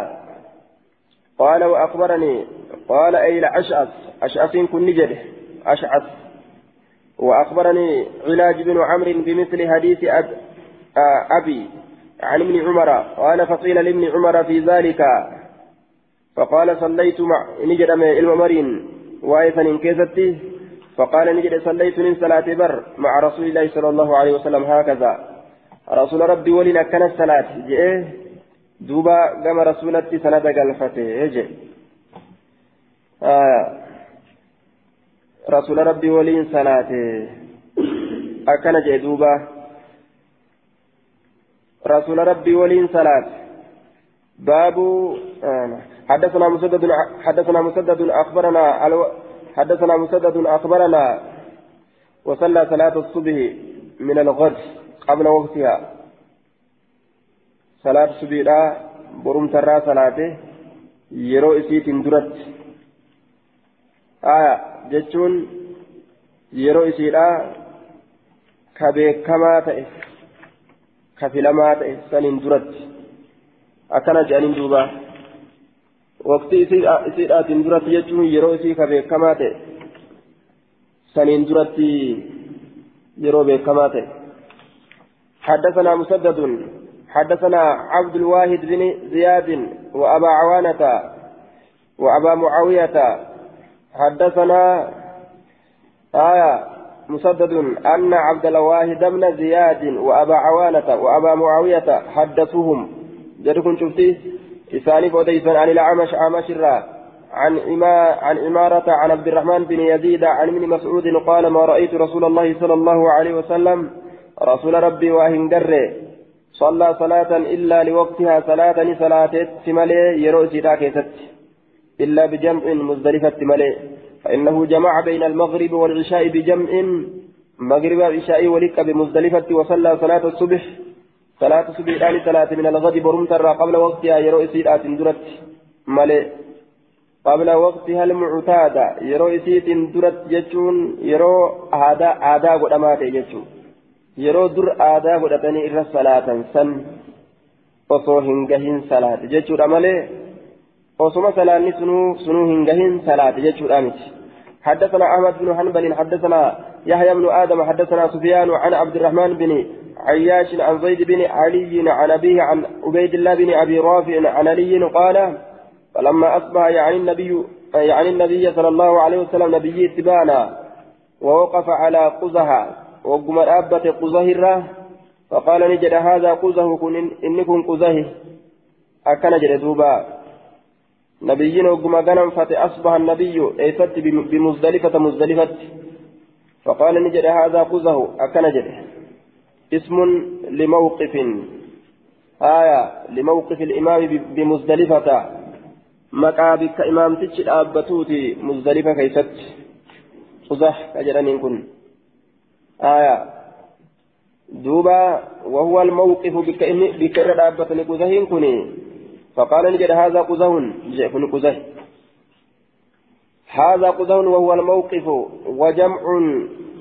qaala وأخبرني قال أي الأشعث أشعث كن جده أشعث وأخبرني علاج بن عمرو بمثل حديث أب أبي عن ابن عمر قال فقيل لابن عمر في ذلك. فقال صليت مع نجد الممرين وايثا كيستي. فقال نجد صليت من صلاة بر مع رسول الله صلى الله عليه وسلم هكذا. رسول ربي ولين أكن الصلاة جئه. دوبا قام رسولتي سند قلفته جئ آه رسول ربي ولين صلاة. أكن جئ دوبا رسول ربي ولين صلاة. باب آه حدثنا مسدد حدثنا مسدد أخبرنا حدثنا مسدد أخبرنا وصلى صلاة الصبح من الغد قبل وقتها. صلاة سبيلا برم ترى صلاة يرو إسيت درت آية جتون يرو إسيلا كبيكما تئ كفلما تئ سنين درت أكنا جانين دوبا وقتي إسيدات درت جتون يرو إسي كبيكما تئ سنين درت يرو بيكما تئ حدثنا مسدد حدثنا عبد الواحد بن زياد وأبا عوانة وأبا معاوية حدثنا آية مسدد أن عبد الواحد بن زياد وأبا عوانة وأبا معاوية حدثوهم. جدكم شفتي؟ إسانف وديسا عن الأعمش الرا عن إما عن إمارة عن عبد الرحمن بن يزيد عن ابن مسعود قال ما رأيت رسول الله صلى الله عليه وسلم رسول ربي وأهنجر صلى صلاة إلا لوقتها صلاة صلاة تملي يروسي راكست إلا بجمع مزدلفة ملي فإنه جمع بين المغرب والعشاء بجمع مغرب والعشاء ولك بمزدلفة وصلى صلاة الصبح. صلاة الصبح الآن صلاة من الغد برمتر قبل وقتها يروسي رات درت ملي قبل وقتها المعتادة يروسي درت جتون يرو عادا عادا قدامات جتون yeroo dur aadaa godhatanii irra salaatan san osoo hin gahin salaate jechuudha malee salaanni sunuu sunuu hin gahin salaate jechuudha miti. حدثنا أحمد بن حنبل حدثنا يحيى بن آدم حدثنا سفيان عن عبد الرحمن بن عياش عن زيد بن علي عن أبيه عن عبيد الله بن أبي رافع عن علي قال فلما أصبح يعني النبي يعني النبي صلى الله عليه وسلم نبي اتبانا ووقف على قزها وقم الأبة قزه فقال نجد هذا قزه كن إن كن قزه أكن جد دوبا نبيين وقم غنم أصبح النبي أيفت بمزدلفة مزدلفة. فقال نجد هذا قزه أكن جد اسم لموقف. آية لموقف الإمام بمزدلفة. مقابك إمام تجد أبتوتي مزدلفة كيست قزه أجرنين كن. آية دوبا وهو الموقف بك بك رابة لقزهين كني. فقال نجد هذا قزه كن قزه هذا قزه وهو الموقف وجمع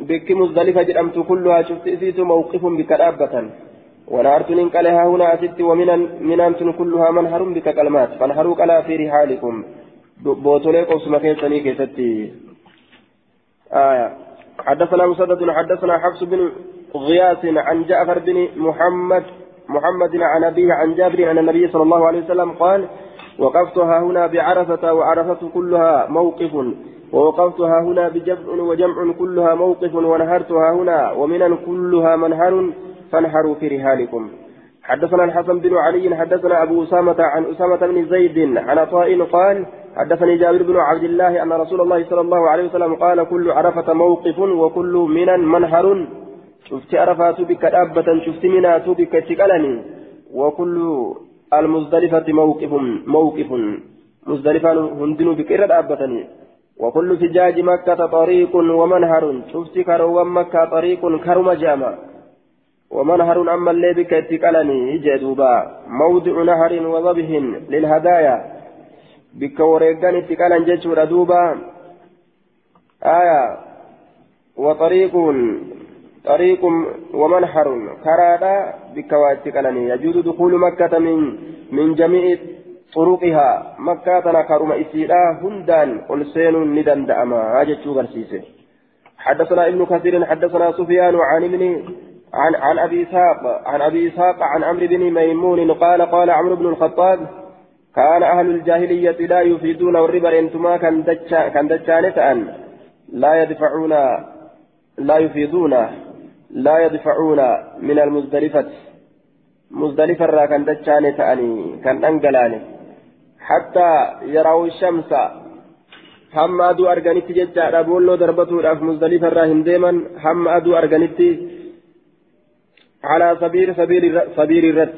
بك مزدلفة جرمت كلها. شفت إسيس موقف بك رابة ونارت ننقلها هنا أتت ومن من أنتم كلها منهر بك كلمات. فانهروا كلا في رحالكم. بوتوليك وسمكين كيسني كيستي. آية. حدثنا مسدد حدثنا حفص بن غياث عن جعفر بن محمد محمد عن أبيه عن جابر عن النبي صلى الله عليه وسلم قال وقفتها هنا بعرفة وعرفة كلها موقف ووقفتها هنا بجمع وجمع كلها موقف ونهرتها هنا ومنا كلها منهر فانحروا في رهالكم حدثنا الحسن بن علي حدثنا أبو أسامة عن أسامة بن زيد عن عطاء قال حدثني جابر بن عبد الله أن رسول الله صلى الله عليه وسلم قال كل عرفة موقف وكل منا منهر. شفت عرفات بك دابة شفت منات بك تقلني. وكل المزدلفة موقف موقف. مزدلفة هندن بك دابتني. وكل فجاج مكة طريق ومنهر. شفت كرو مكة طريق كرم جامع. ومنهر أما اللي بك اتقلني جدوبا موضع نهر وضبه للهدايا. بك وريقان اتقالا جدوبا دوبا آية. وطريق طريق ومنحر. كرادا بك واتقلني يجوز دخول مكة من من جميع طرقها. مكة نكرم إسيرا هندان. قل سين ندن دأما. أجت حدثنا ابن كثير حدثنا سفيان عن ابن عن عن أبي إسحاق. عن أبي إسحاق عن عمرو بن ميمون قال قال عمرو بن الخطاب كان أهل الجاهلية لا يفيدون الربا انتما كان دجا كان دجانة لا يدفعون لا يفيدون. لا يدفعون من المزدلفة. مزدلفة را كان دجانة أني كان أنقلاني. حتى يروا الشمس. هم أدو أرغنيت ججا بولو دربتو مزدلفة را هنديما هم أدو أرغنيت على سبيل سبيل سبيل الرد.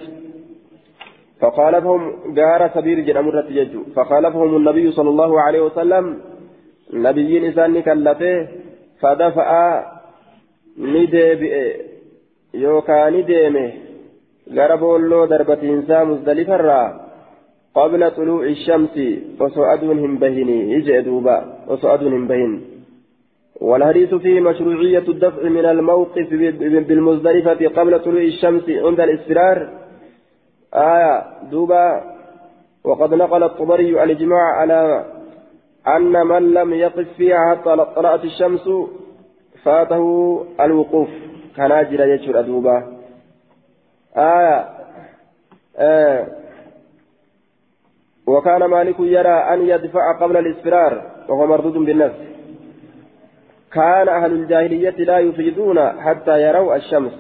فخالفهم جار سبيل جنم الرد يجو فخالفهم النبي صلى الله عليه وسلم. نبيين إساني كلفه فدفع ندب يوكا ندمه غرب الله دربة إنسان مزدلف قبل طلوع الشمس وسؤدهم بهني يجئ دوبا وسؤدهم بهني والحديث فيه مشروعية الدفع من الموقف بالمزدلفة قبل طلوع الشمس عند الإسفرار آية دوبا وقد نقل الطبري الإجماع على أن من لم يقف فيها حتى طلعت الشمس فاته الوقوف. كناجر يجر دوبا آية. آه. وكان مالك يرى أن يدفع قبل الإسفرار وهو مردود بالنفس. كان أهل الجاهلية لا يفيدون حتى يروا الشمس.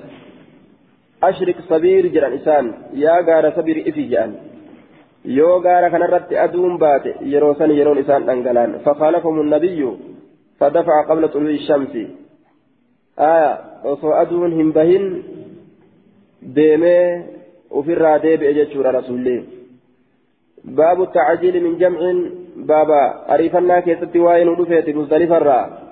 أشرك صبير جران إسان يا غار صبير إفي جأن. yoo gaara kanarratti aduun baate yeroo san yeroon isaan dhangalaan fakaalafahum nabiyyu فدفع قبل طلوع الشمس. aya osoo aduun hin bahin deemee ofirraa deebi'e jechuudha rasulli baabu tacajiili min jamcin baaba ariifannaa keessatti waa'ee nu dhufeeti muzdalifarraa